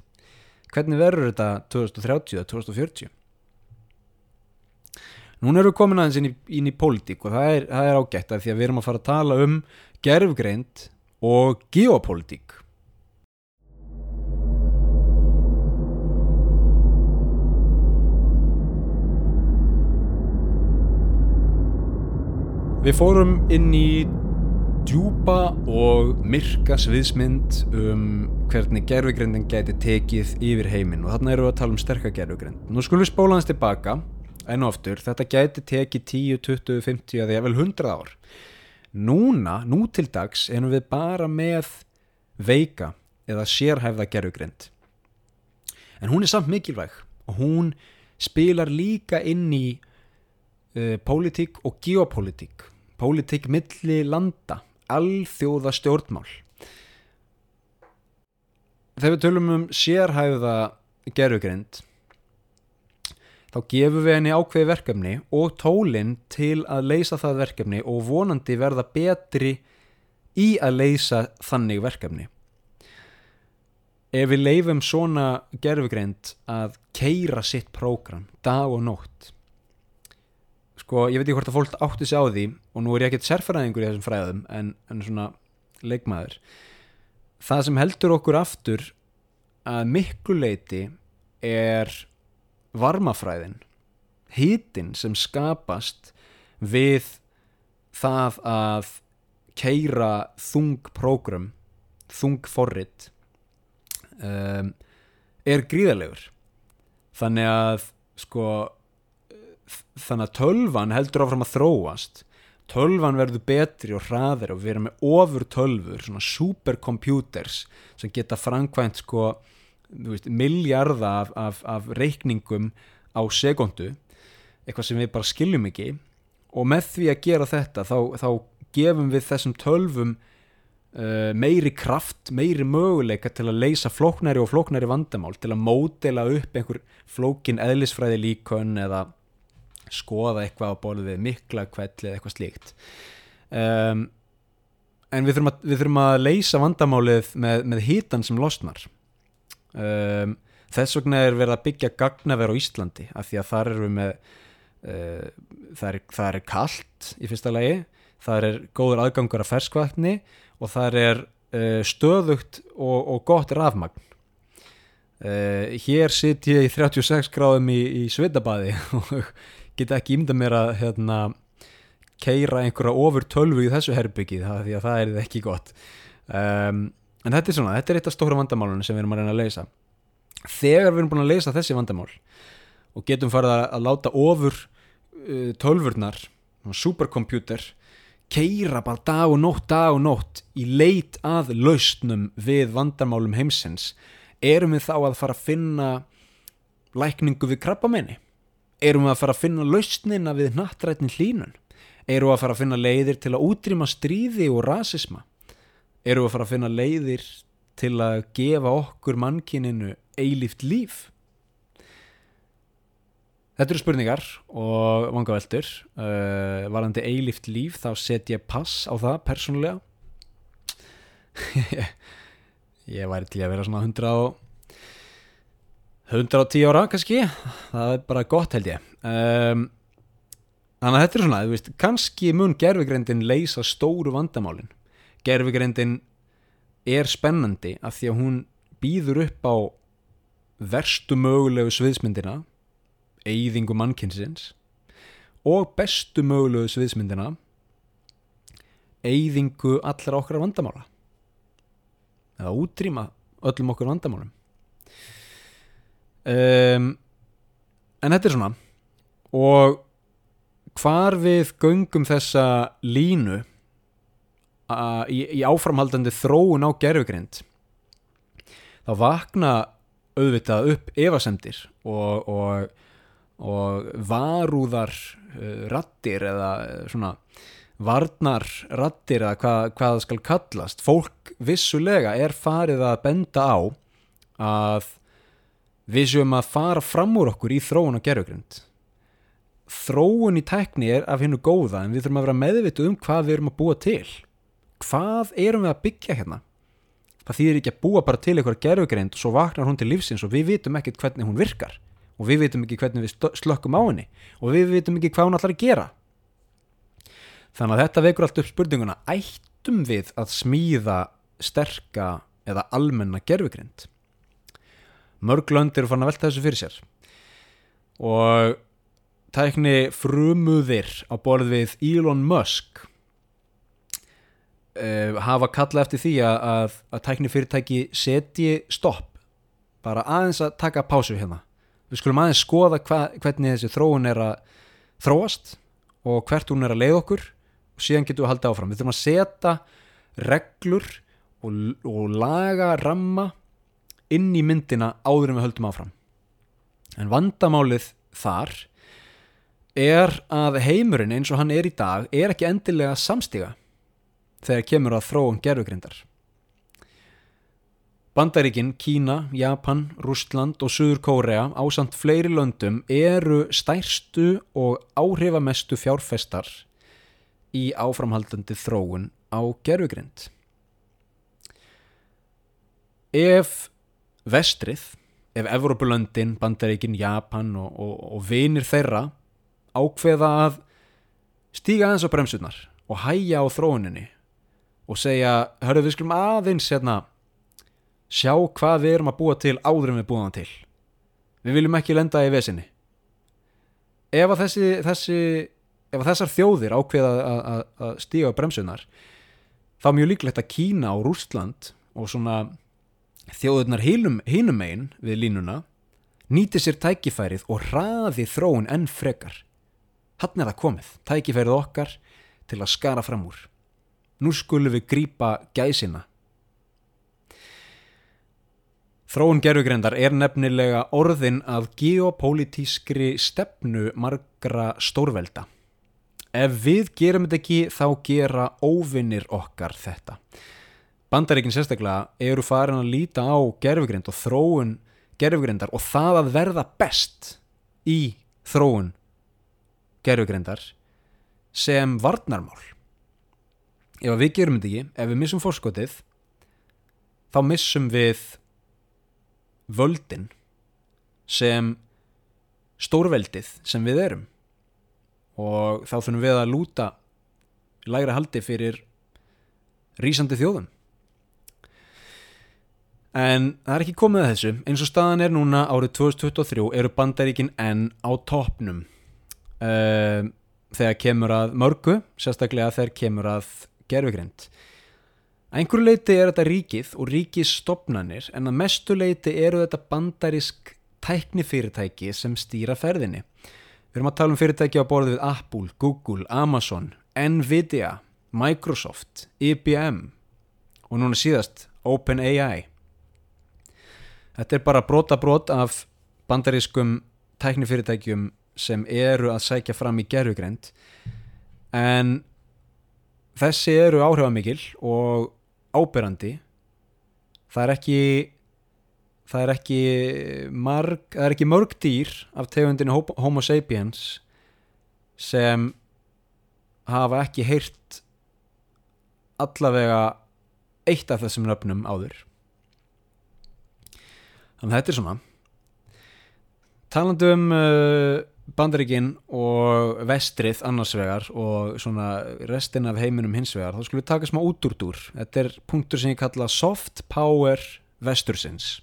hvernig verður þetta 2030 eða 2040 núna erum við komin aðeins inn í, inn í pólitík og það er, það er ágætt af því að við erum að fara að tala um gerfugrind og geopolítík Við fórum inn í djúpa og myrka sviðsmynd um hvernig gerfugrindin gæti tekið yfir heiminn og þarna eru við að tala um sterka gerfugrind. Nú skulum við spóla hans tilbaka enn og aftur, þetta gæti tekið 10, 20, 50 eða vel 100 ár. Núna, nú til dags, erum við bara með veika eða sérhæfða gerfugrind. En hún er samt mikilvæg og hún spilar líka inn í uh, pólitík og geopolítík pólitík milli landa alþjóða stjórnmál þegar við tölum um sérhæfða gerfugrind þá gefum við henni ákveði verkefni og tólinn til að leysa það verkefni og vonandi verða betri í að leysa þannig verkefni. Ef við leifum svona gerfugrind að keira sitt prógram dag og nótt sko, ég veit ekki hvort að fólk átti sig á því og nú er ég ekkert sérfæraðingur í þessum fræðum en, en svona leikmaður. Það sem heldur okkur aftur að miklu leiti er varmafræðin. Hýtin sem skapast við það að keira þung prógrum þung forrit um, er gríðalegur þannig að sko þannig að tölvan heldur áfram að þróast. Tölvan verður betri og hraðir og við erum með ofur tölfur svona supercomputers sem geta framkvæmt sko miljarda af, af, af reikningum á sekundu eitthvað sem við bara skiljum ekki. Og með því að gera þetta þá, þá gefum við þessum tölvum uh, meiri kraft, meiri möguleika til að leysa flóknæri og flóknæri vandamál til að módela upp einhver flókin eðlisfræði líkön eða skoða eitthvað á bólið við mikla kvelli eða eitthvað slíkt. Um, en við þurfum, að, við þurfum að leysa vandamálið með, með hítan sem losnar. Um, þess vegna er verið að byggja gagnaver á Íslandi af því að þar eru við með uh, það, er, það er kallt í fyrsta lagi það er góður aðgangur af ferskvætni og það er uh, stöðugt og, og gott rafmagn. Uh, hér sitt ég í 36 gráðum í, í Svitabadi og geta ekki ímda mér að hérna, keira einhverja ofur tölvu í þessu herbyggið það, því að það er ekki gott. Um, en þetta er svona, þetta er eitt af stóra vandamálunum sem við erum að reyna að leysa. Þegar við erum búin að leysa þessi vandamál og getum farið að láta ofur uh, tölvurnar superkompjúter keira bara dag og nótt, dag og nótt í leit að lausnum við vandamálum heimsins erum við þá að fara að finna lækningu við krabbamenni erum við að fara að finna lausnina við nattrætnin hlínun erum við að fara að finna leiðir til að útrýma stríði og rasisma? Erum við að fara að finna leiðir til að gefa okkur mannkininu eilíft líf? Þetta eru spurningar og vangaveltur uh, varandi eilíft líf þá set ég pass á það persónulega. Ég væri til að vera svona 100 og 110 ára kannski. Það er bara gott held ég. Um, þannig að þetta er svona veist, kannski mun gerfigreindin leysa stóru vandamálin. Gerfigreindin er spennandi af því að hún býður upp á verstu mögulegu sviðsmyndina eyðingu mannkynsins og bestu mögulegu sviðsmyndina eyðingu allra okkar vandamála. Eða útrýma öllum okkur vandamálum um, en þetta er svona. Og hvar við göngum þessa línu a, í, í áframhaldandi þróun á gerfugrind þá vakna auðvitað upp evasemdir og, og, og varúðar uh, rattir eða uh, svona varnar rattir eða hvað, hvað það skal kallast. Fólk vissulega er farið að benda á að við séum að fara fram úr okkur í þróun og gerfugrind þróun í tækni er af hennu góða en við þurfum að vera meðvitu um hvað við erum að búa til. Hvað erum við að byggja hérna? Það þýðir ekki að búa bara til eitthvað gerfugreind og svo vaknar hún til lífsins og við vitum ekkert hvernig hún virkar. Og við vitum ekki hvernig við slökkum á henni. Og við vitum ekki hvað hún ætlar að gera. Þannig að þetta vekur allt upp spurninguna ættum við að smíða sterka eða almenna gerfugreind mörg lönd eru fann að velta þessu fyrir sér. Og tækni frumuðir á borð við Elon Musk uh, hafa kalla eftir því að, að, tækni fyrirtæki setji stopp. Bara aðeins að taka pásu hérna. Við skulum aðeins skoða hva, hvernig þessi þróun er að þróast og hvert hún er að leið okkur. Og síðan getum við að halda áfram. Við þurfum að setja reglur og, og laga ramma inn í myndina áður en við höldum áfram en vandamálið þar er að heimurinn eins og hann er í dag er ekki endilega samstiga þegar kemur að þróum gerfugrindar. Bandaríkin, Kína, Japan, Rústland og Suður Kórea ásamt fleiri löndum eru stærstu og áhrifamestu fjárfestar í áframhaldandi þróun á gerfugrind. Ef vestrið, ef Evrópulöndin, Bandaríkin, Japan og, og, og vinir þeirra ákveða að stíga aðeins á bremsunar og hæja á þróuninni og segja, hörru við skulum aðeins hérna, sjá hvað við erum að búa til áður en við búum það til. Við viljum ekki lenda í vesinni. Ef að þessi, þessi ef að þessar þjóðir ákveða að stíga á bremsunar þá er mjög líklegt að Kína og Rústland og svona þjóðurnar hinum megin við línuna nýti sér tækifærið og hraði þróun enn frekar hann er það komið, tækifærið okkar til að skara fram úr Nú skulum við grýpa gæsina. Þróun gerfugrindar er nefnilega orðin að geopolítískri stefnu margra stórvelda. Ef við gerum þetta ekki þá gera óvinnir okkar þetta. Bandaríkin sérstaklega eru farin að líta á gerfugrind og þróun gerfugrindar og það að verða best í þróun gerfugrindar sem varnarmál. Ef við gerum þetta ekki, ef við missum fórskotið þá missum við völdin sem stórveldið sem við erum. Og þá þurfum við að lúta lægra haldi fyrir rýsandi þjóðum en það er ekki komið að þessu eins og staðan er núna árið 2023 eru bandaríkin enn á toppnum þegar kemur að mörgu sérstaklega þegar kemur að gerfugrind einhverju leiti er þetta ríkið og ríkisstopnanir en að mestu leiti eru þetta bandarisk tæknifyrirtæki sem stýra ferðinni. Við erum að tala um fyrirtæki á borðið við Apple, Google, Amazon, Nvidia, Microsoft, IBM og núna síðast OpenAI. Þetta er bara brota brot af bandarískum tæknifyrirtækjum sem eru að sækja fram í gerfugreind en þessi eru áhrifamikil og áberandi. Það er ekki það er ekki marg, það er ekki mörg dýr af tegundinu Homo sapiens sem hafa ekki heyrt allavega eitt af þessum nöfnum áður þannig að þetta er svona. Talandu um uh, bandaríkin og vestrið annars vegar og svona restin af heiminum hins vegar þá skulum við taka smá út úr dúr þetta er punktur sem ég kalla soft power vestursins.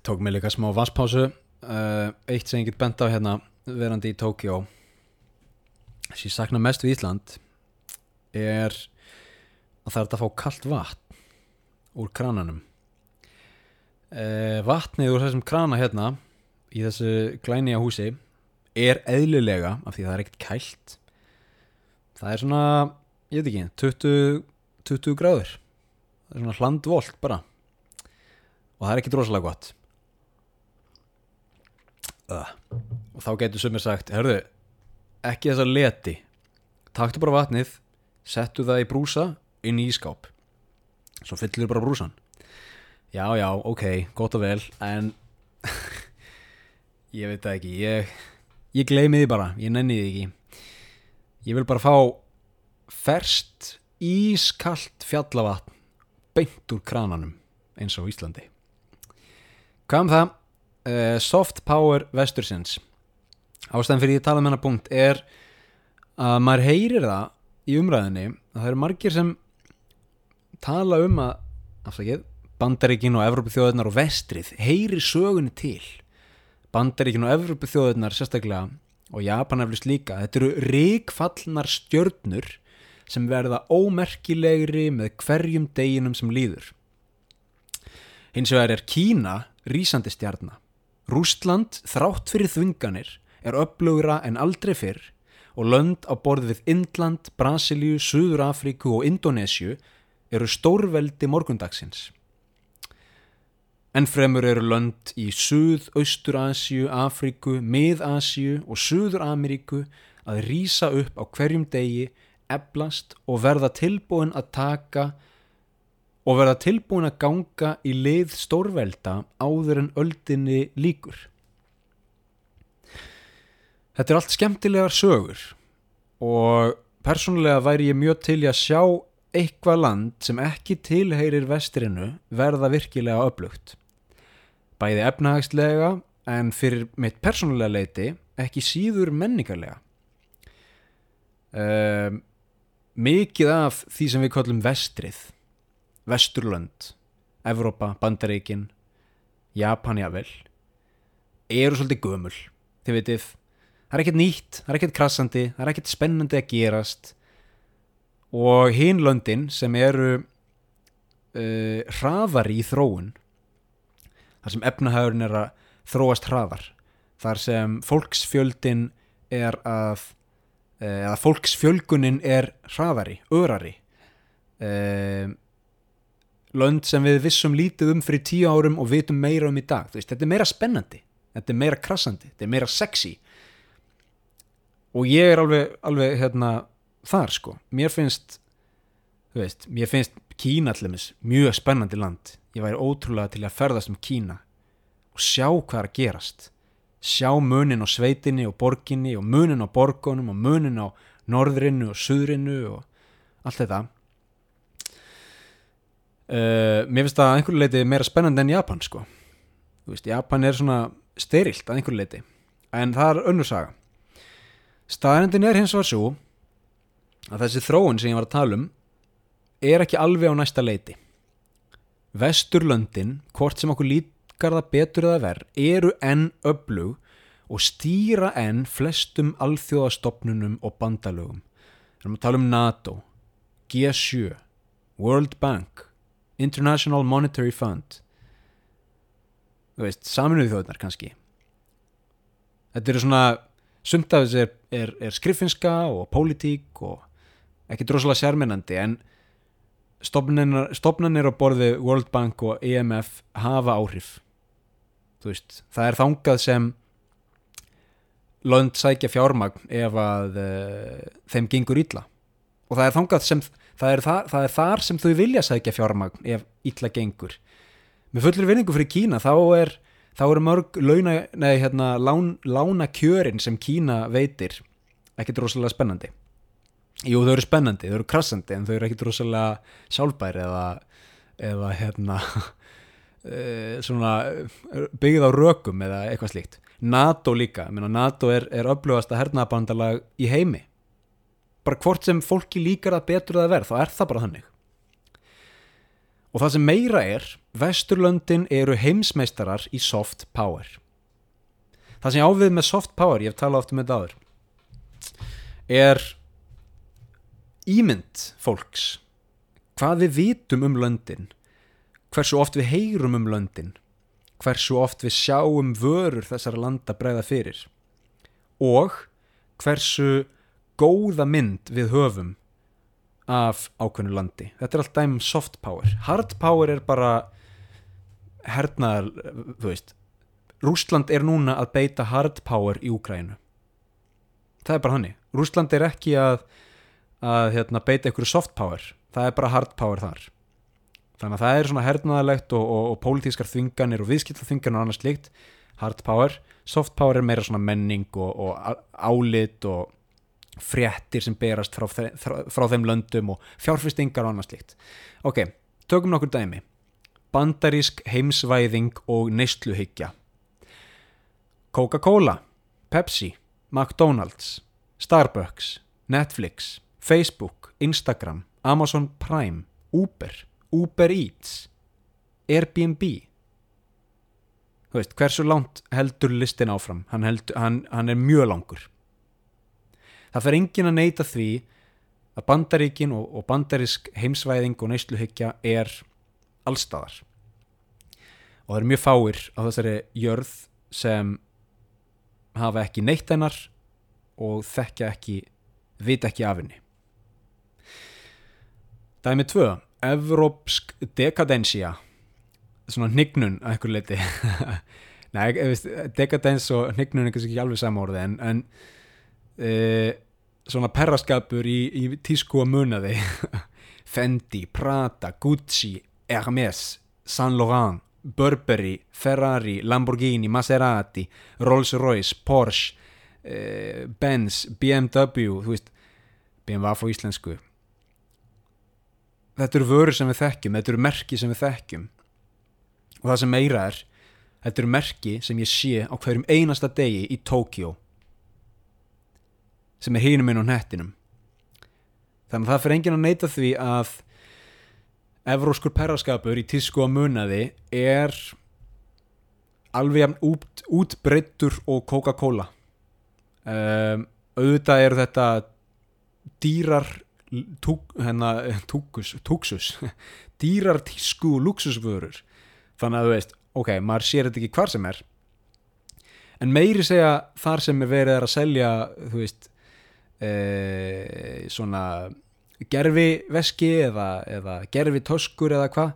Tók mig líka smá vasspásu uh, eitt sem ég get bent á hérna verandi í Tókjó sem ég sakna mest við Ísland er að það er að fá kallt vatn úr krananum. Uh, vatnið úr þessum krana hérna í þessu glænija húsi er eðlilega af því það er ekkert kælt það er svona ég veit ekki, 20, 20 gráður. Það er svona hlandvolt bara. Og það er ekkert rosalega gott. Uh. og þá getur sumir sagt hörðu, ekki þessa leti. Taktu bara vatnið settu það í brúsa inn í ískáp svo fyllir bara brúsan já já, ok, gott og vel en ég veit það ekki ég, ég gleymi því bara, ég nenni því ekki. Ég vil bara fá ferst ískallt fjallavatn beint úr krananum eins og Íslandi. Hvað um það? Uh, soft power vestursins. Ástæðan fyrir ég tala um hennar punkt er að maður heyrir það í umræðinni að það eru margir sem tala um að afsakið, bandaríkin og Evrópu þjóðunar og vestrið heyrir sögunni til. Bandaríkin og Evrópu þjóðunar sérstaklega og Japan eflust líka þetta eru ríkfallnar stjörnur sem verða ómerkilegri með hverjum deginum sem líður. Hins vegar er Kína rísandi stjarnar Rústland þrátt fyrir þvinganir er upplugra en aldrei fyrr og lönd á borð við Indland, Brasilíu, Suður Afríku og Indonésiu eru stórveldi morgundagsins. En fremur eru lönd í Suð, Austur-Asíu, Afríku, Mið-Asíu og Suður-Ameríku að rýsa upp á hverjum degi, eblast og verða tilbúin að taka og verða tilbúin að ganga í leið stórvelda áður en öldinni líkur. Þetta er allt skemmtilegar sögur og persónulega væri ég mjög til að sjá eitthvað land sem ekki tilheyrir vestrinu verða virkilega upplugt. Bæði efnahagslega en fyrir mitt persónulega leiti ekki síður menningarlega. Um, mikið af því sem við kallum vestrið, vesturlönd, Evrópa, Bandaríkin, Japan jável, eru svolítið gömul. Þið veitir, það er ekkert nýtt, það er ekkert krassandi, það er ekkert spennandi að gerast og hinlöndin sem eru uh, hraðari í þróun þar sem efnahagurinn er að þróast hraðar þar sem fólksfjöldin er að eða fólksfjölgunin er hraðari, örari uh, lönd sem við vissum lítið um fyrir tíu árum og vitum meira um í dag. Veist, þetta er meira spennandi, þetta er meira krassandi þetta er meira sexy. Og ég er alveg, alveg hérna þar sko. Mér finnst veist, mér finnst Kína allir mjög spennandi land. Ég væri ótrúlega til að ferðast um Kína og sjá hvað er að gerast. Sjá munin á sveitinni og borginni og munin á borgunum og munin á norðrinu og suðrinu og allt þetta. Uh, mér finnst það að einhverju leiti meira spennandi en Japan sko. Veist, Japan er svona sterilt að einhverju leiti. En það er önnur saga. Staðarendin er hins var svo að þessi þróun sem ég var að tala um er ekki alveg á næsta leiti Vesturlöndin, hvort sem okkur líkar það betur eða verð, eru enn öflug og stýra enn flestum alþjóðastofnunum og bandalögum. Við erum að tala um NATO, G7, World Bank, International Monetary Fund, þú veist, saminuði þjóðnar kannski. Þetta eru svona, sumt af þessi er, er, er skriffinska og pólitík og ekki droslega sérmennandi en stofnanir á borði World Bank og EMF hafa áhrif. Veist, það er þangað sem lönd sækja fjármagn ef að uh, þeim gengur illa. Og það er þangað sem það er, það, það er þar sem þau vilja sækja fjármagn ef illa gengur. Með fullir vinningu fyrir Kína þá er þá eru mörg launa, nei, hérna, lán, lána kjörin sem Kína veitir ekkert rosalega spennandi Jú, þau eru spennandi, þau eru krassandi en þau eru ekkit rosalega sjálfbæri eða, eða hérna e, svona byggð á rökum eða eitthvað slíkt. NATO líka, Meina, NATO er, er upplöfast að hernaðabandalag í heimi. Bara hvort sem fólki líkar að betur það verð, þá er það bara þannig. Og það sem meira er Vesturlöndin eru heimsmeistarar í soft power. Það sem ég ávið með soft power, ég hef talað oft um þetta áður er ímynd fólks. Hvað við vitum um löndin. Hversu oft við heyrum um löndin. Hversu oft við sjáum vörur þessara landa breyða fyrir. Og hversu góða mynd við höfum af ákveðnu landi. Þetta er allt dæmum soft power. Hard power er bara hernaðar, þú veist Rúsland er núna að beita hard power í Úkrænu það er bara hannig Rúsland er ekki að að hérna, beita einhverju soft power. Það er bara hard power þar. Þannig að það er svona hernaðalegt og, og, og pólitískar þvinganir og viðskiptaþvinganir og annars líkt hard power, soft power er meira svona menning og, og álit og fréttir sem berast frá, frá, frá þeim löndum og fjárfestingar og annars líkt ok, tökum nokkur dæmi. Bandarísk heimsvæðing og neistluhyggja Coca-Cola Pepsi, McDonald's Starbucks, Netflix Facebook, Instagram, Amazon Prime, Uber, Uber Eats, Airbnb. Þú veist, hversu langt heldur listin áfram? Hann, heldur, hann, hann er mjög langur. Það fer engin að neyta því að bandaríkin og, og bandarisk heimsvæðing og neysluhyggja er allstaðar. Og það er mjög fáir á þessari jörð sem hafa ekki neytt hennar og þekkja ekki, vita ekki af henni. Dæmi 2. Evrópsk dekadensja svona hnignun að eitthvað leiti Nei, dekadens og hnignun er kannski ekki alveg samórið en, en e, svona perraskapur í, í tísku að munaði. Fendi, Prada, Gucci Hermes, Saint Laurent Burberry, Ferrari, Lamborghini, Maserati Rolls Royce, Porsche e, Benz, BMW þú veist, BMW á íslensku þetta eru vörur sem við þekkjum, þetta eru merki sem við þekkjum. Og það sem meira er þetta eru merki sem ég sé á hverjum einasta degi í Tókjó sem er hínum inn á nettinum þannig að það fyrir engin að neyta því að evróskur perraskapur í tísku að munaði er alveg út, útbreyttur og Coca-Cola. Um, auðvitað eru þetta dýrar túk, hérna, túkus, túksus dýrar tísku og luxusvörur þannig að þú veist, ok, maður sér þetta ekki hvar sem er. En meiri segja þar sem er verið að selja þú veist e, svona gerfi veski eða, eða gerfi toskur eða hvað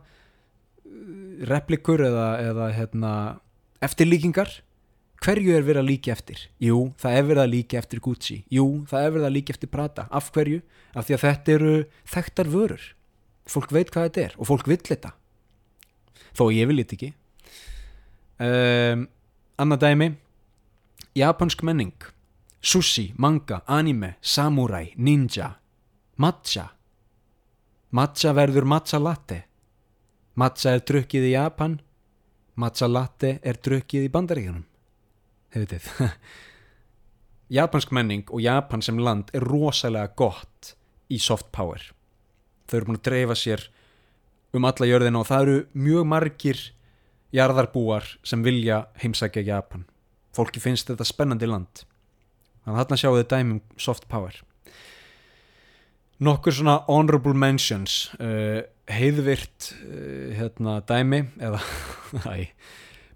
replikur eða, eða hérna, eftirlíkingar hverju er verið að líka eftir? Jú, það er verið að líka eftir Gucci. Jú, það er verið að líka eftir Prada. Af hverju? Af því að þetta eru þekktar vörur. Fólk veit hvað þetta er og fólk vill þetta. Þó ég vil þetta ekki. Um, Anna dæmi. Japansk menning. Sushi, manga, anime, samurai, ninja Matcha. Matcha verður matcha latte. Matcha er drukkið í Japan. Matcha latte er drukkið í bandaríkjunum hefðið Japansk menning og Japan sem land er rosalega gott í soft power. Þau eru búin að dreifa sér um alla jörðina og það eru mjög margir jarðarbúar sem vilja heimsækja Japan. Fólki finnst þetta spennandi land. Þannig að þarna sjáum við dæmum soft power. Nokkur svona honorable mentions. Uh, heiðvirt uh, hérna dæmi eða æ,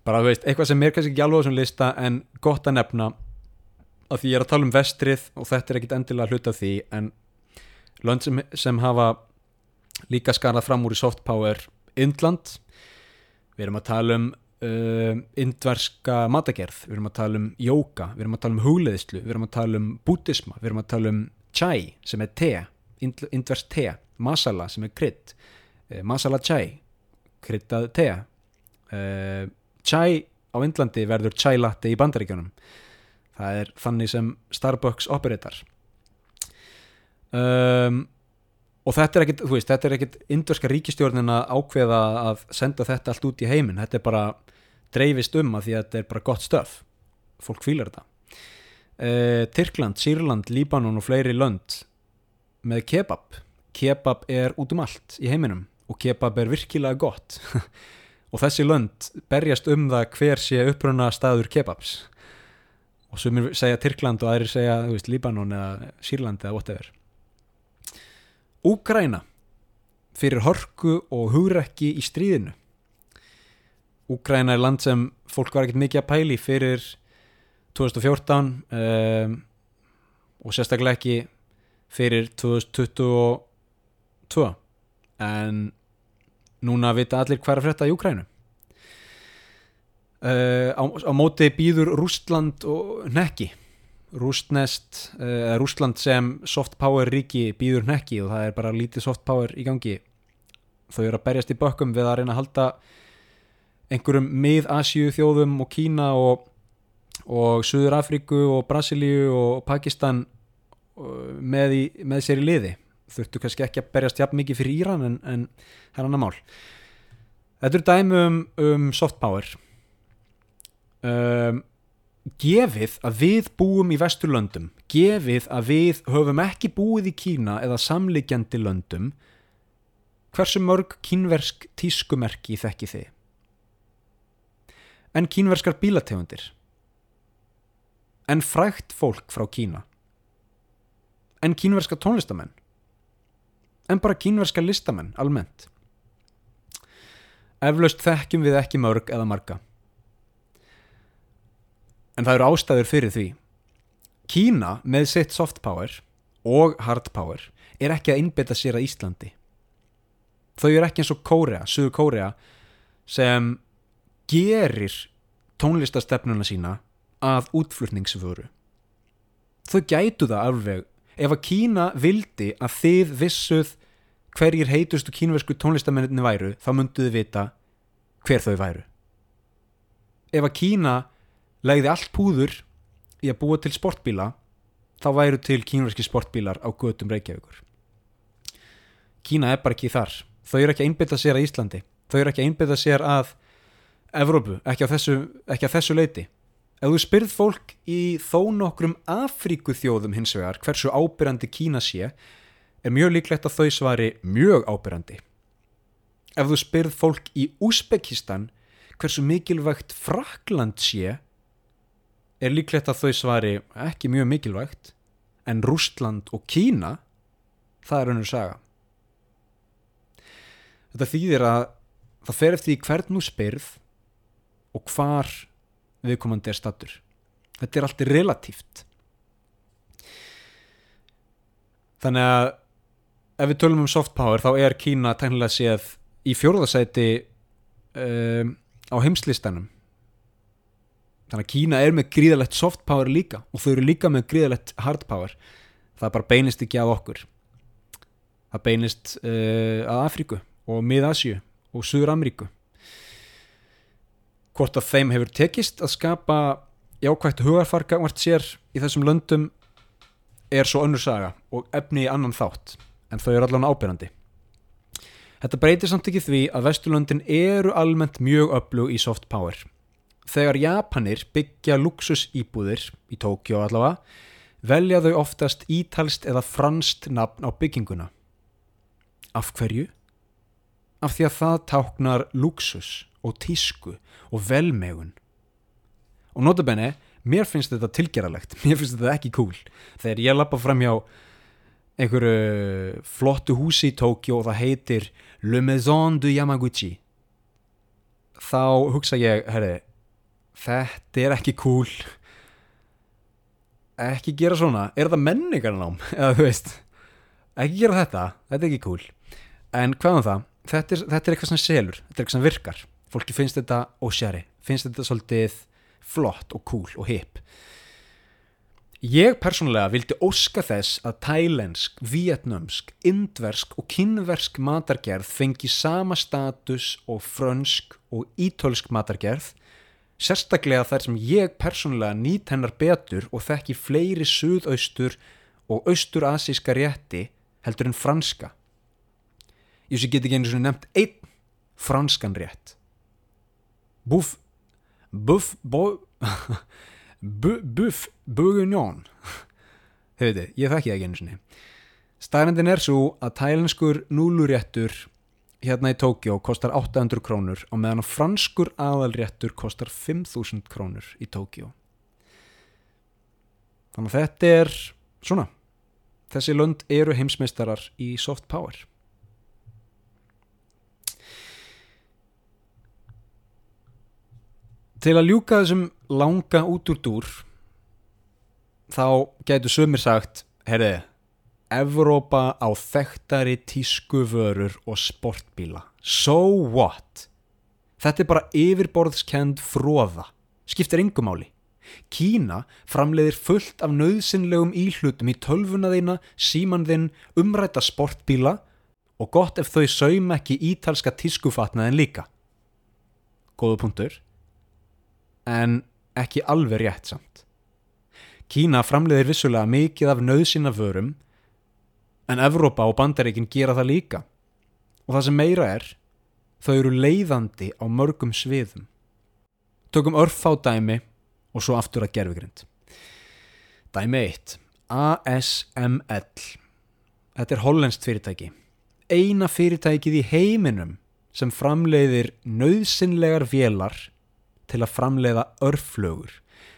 bara veist, eitthvað sem er kannski ekki alveg á þessum lista en gott að nefna að því ég er að tala um vestrið og þetta er ekkit endilega hluta því en lönd sem, sem hafa líka skarað fram úr í soft power Indland. Við erum að tala um uh, indverska matagerð við erum að tala um jóka, við erum að tala um hugleðislu við erum að tala um bútisma við erum að tala um chai sem er te ind, indversk te, masala sem er krydd uh, masala chai kryddað te uh, chai á Indlandi verður chai latte í bandaríkjunum. Það er þannig sem Starbucks operatar um, og þetta er ekkit, þú veist, þetta er ekkit indverska ríkistjórnin að ákveða að senda þetta allt út í heiminn, þetta er bara dreifist um að því að þetta er bara gott stöf fólk fýlar þetta. Uh, Tyrkland, Sýrland, Líbanon og fleiri lönd með kebab. Kebab er út um allt í heiminum og kebab er virkilega gott og þessi lönd berjast um það hver sé uppruna staður kebabs. Og sumir segja Tyrkland og aðrir segja veist, Líbanon eða Sýrland eða whatever. Úgræna fyrir horku og hugrekki í stríðinu. Úgræna er land sem fólk var ekkert mikið að pæli fyrir 2014 um, og sérstaklega ekki fyrir 2022 en núna vita allir hvað er að frétta í Úgrænu uh, á, á móti býður Rústland og nekki Rústnest, uh, Rústland sem soft power ríki býður nekki og það er bara lítið soft power í gangi. Þau eru að berjast í bökkum við að reyna að halda einhverjum mið-Asíu þjóðum og Kína og, og Suður Afríku og Brasilíu og Pakistan uh, með, í, með sér í liði þurftu kannski ekki að berjast jafn mikið fyrir Íran en, en það er annar mál. Þetta er dæmi um, um soft power. Um, gefið að við búum í vesturlöndum gefið að við höfum ekki búið í Kína eða samliggjandi löndum hversu mörg kínversk tískumerki þekki þið? En kínverskar bílategundir? En frægt fólk frá Kína? En kínverska tónlistamenn en bara kínverska listamenn almennt. Eflaust þekkjum við ekki mörg eða marga. En það eru ástæður fyrir því. Kína með sitt soft power og hard power er ekki að innbytta sér að Íslandi. Þau eru ekki eins og Kórea, Suður Kórea sem gerir tónlistastefnuna sína að útflutningsföru þau gætu það alveg ef að Kína vildi að þið vissuð hverjir heitustu kínversku tónlistamenninni væru þá mynduðu vita hver þau væru. Ef að Kína legði allt púður í að búa til sportbíla þá væru til kínverski sportbílar á götum Reykjavíkur. Kína er bara ekki þar. Þau eru ekki að einbytta sér að Íslandi. Þau eru ekki að einbytta sér að Evrópu, ekki á þessu, þessu leiti. Ef þú spyrð fólk í þó nokkrum Afríku þjóðum hins vegar hversu ábyrrandi Kína sé er mjög líklegt að þau svari mjög ábyrrandi ef þú spyrð fólk í Úsbekistan hversu mikilvægt Frakland sé er líklegt að þau svari ekki mjög mikilvægt en Rústland og Kína það er önnur saga. Þetta þýðir að það fer eftir því hvern nú spyrð og hvar viðkomandi er stattur þetta er allt relatíft þannig að ef við tölum um soft power þá er Kína tæknilega séð í fjórðasæti um, á heimslistanum. Þannig að Kína er með gríðalegt soft power líka og þau eru líka með gríðalegt hard power. Það bara beinist ekki að okkur. Það beinist uh, að Afríku og Mið-Asju og Suður-Ameríku. Hvort að þeim hefur tekist að skapa jákvægt hugarfarga hvert sér í þessum löndum er svo önnur saga og efni í annan þátt en þau eru allavega ábyrrandi Þetta breytir samt ekki því að Vesturlöndin eru almennt mjög öflug í soft power. Þegar Japanir byggja luxusýbúðir í Tókjó allavega velja þau oftast ítalst eða franst nafn á bygginguna. Af hverju? Af því að það táknar luxus og tísku og velmegun. Og notabenni, mér finnst þetta tilgeralegt mér finnst þetta ekki cool. Þegar ég lappa fram hjá einhverju flottu húsi í Tókjó og það heitir Le Maison du Yamaguchi. Þá hugsa ég herri, þetta er ekki cool. Ekki gera svona. Er þetta menningarnám? Eða þú veist ekki gera þetta, þetta er ekki cool. En hvað um það, þetta er, þetta er eitthvað sem selur, þetta er eitthvað sem virkar. Fólki finnst þetta ósjari, finnst þetta svolítið flott og cool og hip ég persónulega vildi óska þess að tælensk, vietnamsk, indversk og kynversk matargerð fengi sama status og frönsk og ítölsk matargerð sérstaklega þar sem ég persónulega nýt hennar betur og þekki fleiri suðaustur og austur-asíska rétti heldur en franska. Ég sé get ekki einu svona nefnt einn franskan rétt. Buff bu- bu- buff bourguignon þau veitir, ég þekki það ekki einu svona staðrendin er svo að tælenskur núluréttur hérna í Tókjó kostar 800 krónur og meðan að franskur aðalréttur kostar 5000 krónur í Tókjó þannig að þetta er svona. Þessi lönd eru heimsmeistarar í soft power til að ljúka þessum langa út úr dúr þá gætu sumir sagt herriði, Evrópa á þekktari tískuvörur og sportbíla so what þetta er bara yfirborðskend fróða skiptir engumáli Kína framleiðir fullt af nöðsynlegum íhlutum í tölvuna þína, síman þinn, umræta sportbíla og gott ef þau saum ekki ítalska tískufatnaðin líka. Góðu punktur. En ekki alveg rétt samt. Kína framleiðir vissulega mikið af nöðsynna vörum en Evrópa og Bandaríkin gera það líka. Og það sem meira er, þau eru leiðandi á mörgum sviðum. Tökum örfá dæmi og svo aftur að gerfugrind. Dæmi 1. ASML. Þetta er hollenskt fyrirtæki. Eina fyrirtækið í heiminum sem framleiðir nöðsynlegar vélar til að framleiða örflögur.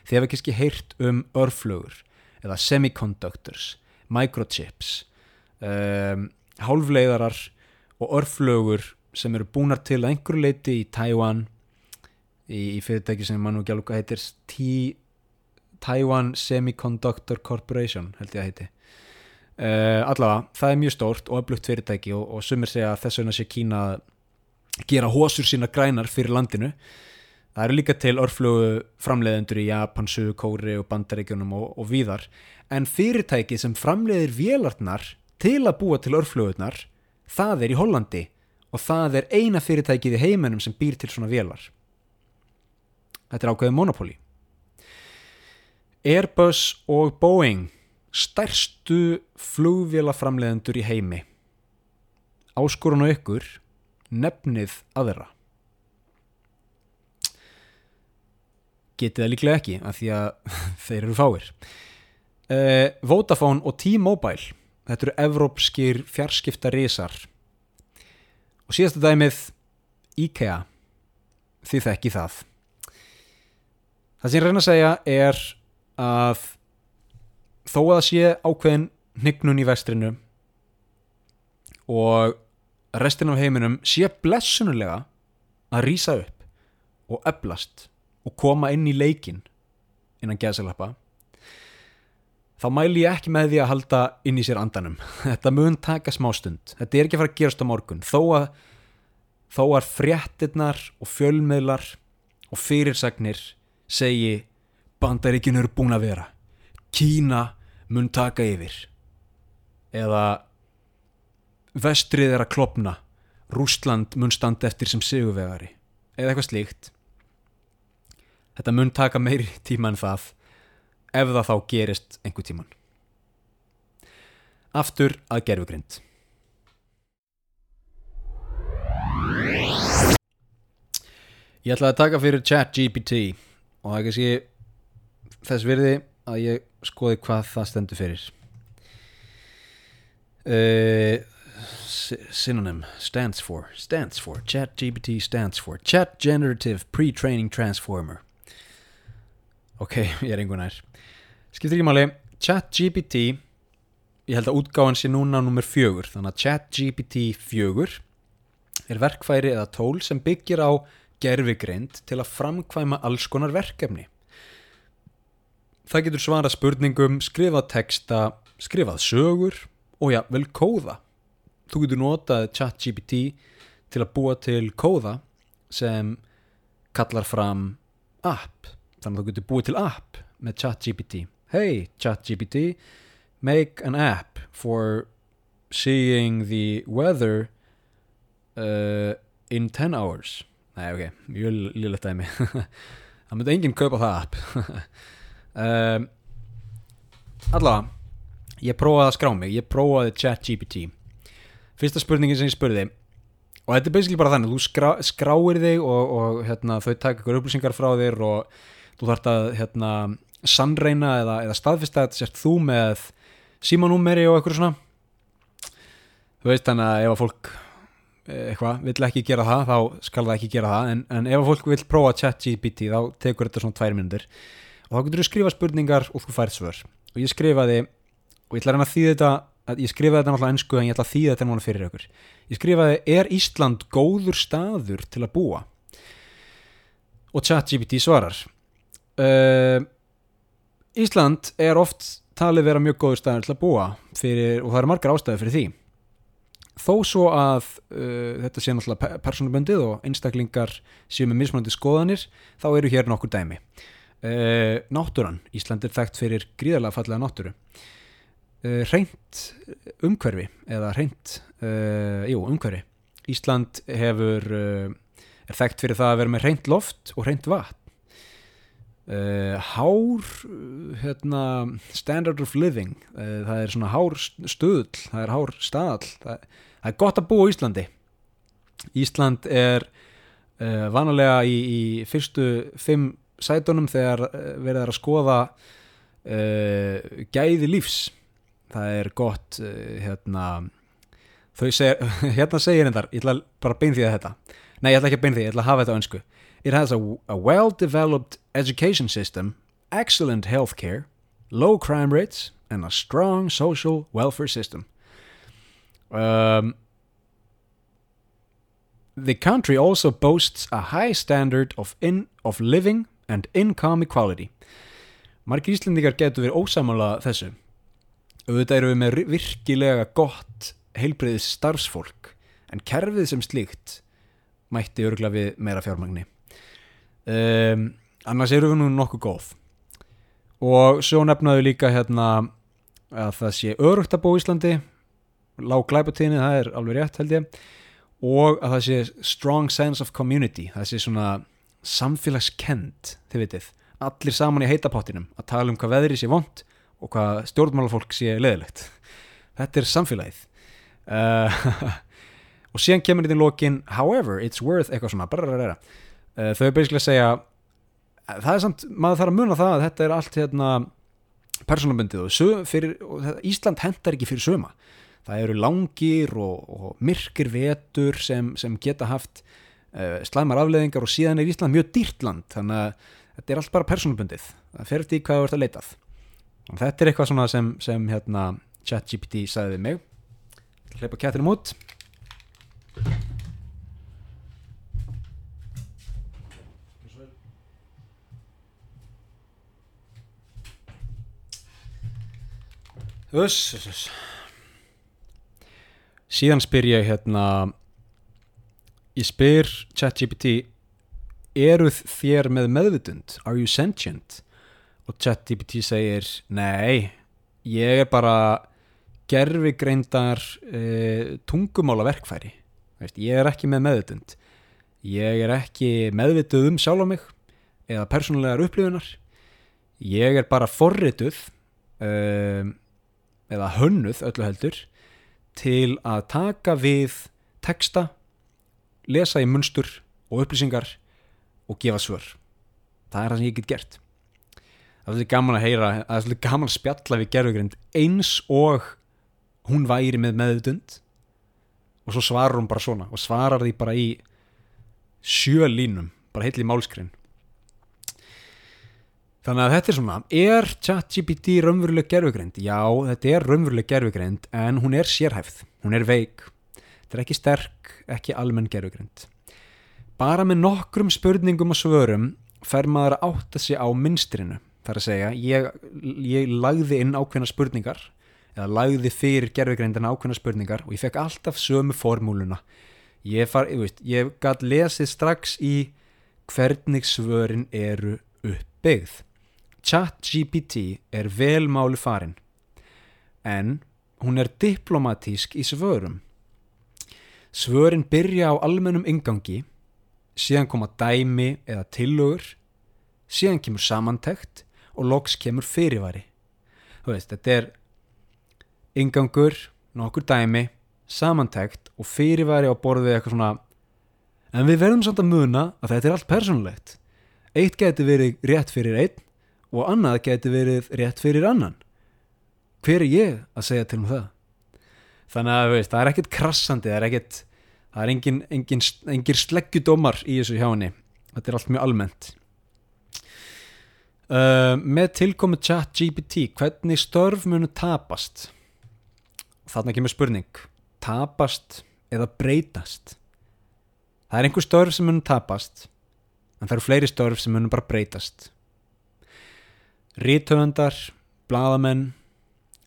Þið hefur ekki heyrt um örflögur eða semiconductors, microchips, um, hálfleiðarar og örflögur sem eru búnar til að einhverju leiti í Taiwan í, í fyrirtæki sem mann og hvað heitir Taiwan Semiconductor Corporation held ég að heiti uh, allavega, það er mjög stórt og öflugt fyrirtæki og, og sumir segja að þess vegna sé Kína gera hósur sína grænar fyrir landinu það eru líka til örflugu framleiðendur í Japan, Suðu, Kóri og Bandaríkjunum og, og víðar en fyrirtæki sem framleiðir vélarnar til að búa til örflugurnar það er í Hollandi og það er eina fyrirtækið í heiminum sem býr til svona vélar Þetta er ákveðið monopóli. Airbus og Boeing stærstu flugvélaframleðendur í heimi. Áskorun á ykkur nefnið aðra. Getið það líklega ekki af því að þeir eru fáir. Uh, Vodafone og T-Mobile þetta eru evrópskir fjarskipta risar og síðasta dæmið IKEA. Þið þekki það. Það sem ég reyna að segja er að þó að það sé ákveðin hnygnun í vestrinu og restin af heiminum sé blessunulega að rýsa upp og öblast og koma inn í leikin innan geðsalappa þá mæli ég ekki með því að halda inn í sér andanum. Þetta mun taka smá stund. Þetta er ekki að fara að gerast á morgun. Þó að, þó að fréttinnar og fjölmiðlar og fyrirsagnir segi bandaríkinu eru búin að vera Kína mun taka yfir eða vestrið er að klopna Rústland mun standa eftir sem sigurvegari eða eitthvað slíkt þetta mun taka meiri tíma en það ef það þá gerist einhver tíman aftur að gerfugrind ég ætlaði að taka fyrir chat GPT og það er kannski þess virði að ég skoði hvað það stendur fyrir. Uh, synonym stands for stands for chat GPT stands for chat generative pre-training transformer ok, ég er einhvern nær. Skiptir ekki máli, ChatGPT ég held að útgáfan sé núna nummer fjögur, þannig að ChatGPT fjögur er verkfæri eða tól sem byggir á gerfigreind til að framkvæma alls konar verkefni. Það getur svarað spurningum, skrifað texta skrifað sögur og já, vel kóða. Þú getur notað ChatGPT til að búa til kóða sem kallar fram app þannig að þú getur búið til app með ChatGPT. Hey ChatGPT make an app for seeing the weather uh, in 10 hours. Nei ok, mjög lillegt dæmi. Það myndi enginn kaupa það app. Um, allavega ég prófaði að skrá mig, ég prófaði ChatGPT. Fyrsta spurningin sem ég spurði og þetta er basically bara þannig þú skrá, skráir þig og, og hérna, þau taka ykkur upplýsingar frá þér og þú þarft að hérna, sannreina eða, eða staðfista að sért þú með símanúmeri og eitthvað svona. Þú veist þannig að ef að fólk eh, eitthvað, vill ekki gera það þá skal það ekki gera það. En, en ef að fólk vill prófa ChatGPT þá tekur þetta svona tvær minnundir og þá getur þú skrifa spurningar og þú færð svör. Og ég skrifaði og ég ætla að reyna að þýða þetta ég skrifaði þetta náttúrulega ennsku en ég ætla að þýða þetta núna fyrir ykkur. Ég skrifaði er Ísland góður staður til að búa? Og ChatGPT svarar uh, Ísland er oft talið vera mjög góður staður til að búa fyrir, og það eru margar ástæði fyrir því. Þó svo að uh, þetta sé náttúrulega personaböndið og einstaklingar séu með mismunandi skoðanir þá eru hér nokkur dæmi. Uh, náttúran, Ísland er þekkt fyrir gríðarlega fallega náttúru. Uh, reynt umhverfi eða reynt, jú umhverfi. Ísland hefur er þekkt fyrir það að vera með reynt loft og reynt vatn Uh, hár hérna, standard of living. Uh, það er svona hár stöðl það er hár staðl það, það er gott að búa í Íslandi. Ísland er uh, vanalega í, í fyrstu fimm sætunum þegar verið er að skoða gæði lífs. Það er gott hérna þau segir, hérna segir hendar ég ætla bara að bein því að þetta. Nei ég ætla ekki að bein því, ég ætla að hafa þetta önsku It has a, a well-developed education system, excellent healthcare, low crime rates, and a strong social welfare system. Um, the country also boasts a high standard of, in, of living and income equality. Margir Íslendingar getur verið ósamála þessu. Auðvitað eru við með virkilega gott heilbreyðis starfsfólk en kerfið sem slíkt mætti örgla við meira fjármagni um, annars eru við nú nokkuð góð. Og svo nefnaðu líka hérna að það sé örugt að bó Íslandi. Lág glæpatíðinni, það er alveg rétt held ég. Og að það sé strong sense of community það sé svona samfélagskend þið vitið, allir saman í heitapottinum að tala um hvað veðri sé vond og hvað stjórnmálafólk sé leðilegt þetta er samfélagið. Uh, og síðan kemur þetta í lokin however, it's worth eitthvað svona brrrrrrra uh, þau er basically að segja það er samt, maður þarf að muna það að þetta er allt hérna persónabundið og, fyrir, og Ísland hendar ekki fyrir söma það eru langir og, og myrkir vetur sem, sem geta haft uh, slæmar afleðingar og síðan er Ísland mjög dýrt land þannig að þetta er allt bara persónabundið það fer eftir hvað þú ert að leitað og þetta er eitthvað sem, sem hérna ChatGPT sagði við mig. Hleypa kættinum út Uss, uss. Síðan spyr ég hérna Ég spyr ChatGPT Eruð þér með meðvitund? Are you sentient? Og ChatGPT segir Nei, ég er bara gerfigreindar e, tungumála verkfæri Veist, Ég er ekki með meðvitund Ég er ekki meðvituð um sjálf á mig eða persónulegar upplifunar Ég er bara forrituð um, eða hönnuð öllu heldur til að taka við texta, lesa í munstur og upplýsingar og gefa svör. Það er það sem ég get gert. Það er svolítið gaman að heyra, það er svolítið gaman að spjalla við gerðugrind eins og hún væri með meðutund og svo svarar hún bara svona og svarar því bara í sjö línum, bara heitli málskrin. Þannig að þetta er svona, er ChatGPT raunveruleg gerfugreind? Já, þetta er raunveruleg gerfugreind en hún er sérhæfð, hún er veik. Þetta er ekki sterk, ekki almenn gerfugreind. Bara með nokkrum spurningum og svörum fer maður að átta sig á minstrinu. Það er að segja, ég, ég lagði inn ákveðna spurningar eða lagði fyrir gerfugreindina ákveðna spurningar og ég fekk alltaf sömu formúluna. Ég, far, ég, veist, ég gæt lesið strax í hvernig svörin eru uppbyggð. ChatGPT er vel máli farin en hún er diplomatísk í svörum. Svörin byrja á almennum ingangi, síðan koma dæmi eða tillögur, síðan kemur samantekt og loks kemur fyrirvari. Þú veist, þetta er ingangur, nokkur dæmi, samantekt og fyrirvari á borð við eitthvað svona en við verðum samt að muna að þetta er allt persónulegt. Eitt geti verið rétt fyrir einn og annað geti verið rétt fyrir annan. Hver er ég að segja til um það? Þannig að veist, það er ekkert krassandi, það er ekkert, það er engin, engin, engin sleggjudómar í þessu hjá henni. Þetta er allt mjög almennt. Uh, með tilkomu chat GPT, hvernig störf munu tapast? Þarna kemur spurning, tapast eða breytast? Það er einhver störf sem munu tapast, en það eru fleiri störf sem munu bara breytast. Rítöfundar, bladamenn,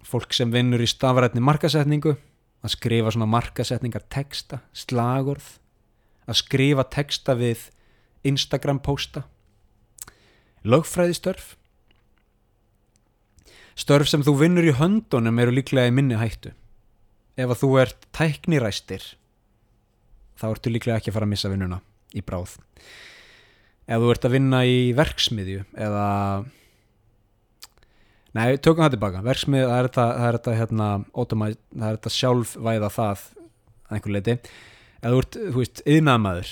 fólk sem vinnur í stafrætni markasetningu, að skrifa svona markasetningar texta, slagorð, að skrifa texta við Instagram posta, lögfræðistörf. Störf sem þú vinnur í höndunum eru líklega í minni hættu. Ef að þú ert tækniræstir, þá ertu líklega ekki að fara að missa vinnuna í bráð. Ef þú ert að vinna í verksmiðju eða Nei, tökum það tilbaka, verksmið, það er þetta, það er þetta, hérna, automæt, það er þetta sjálfvæða það að einhver leiti. Ef þú ert, þú veist, yðnaðmaður,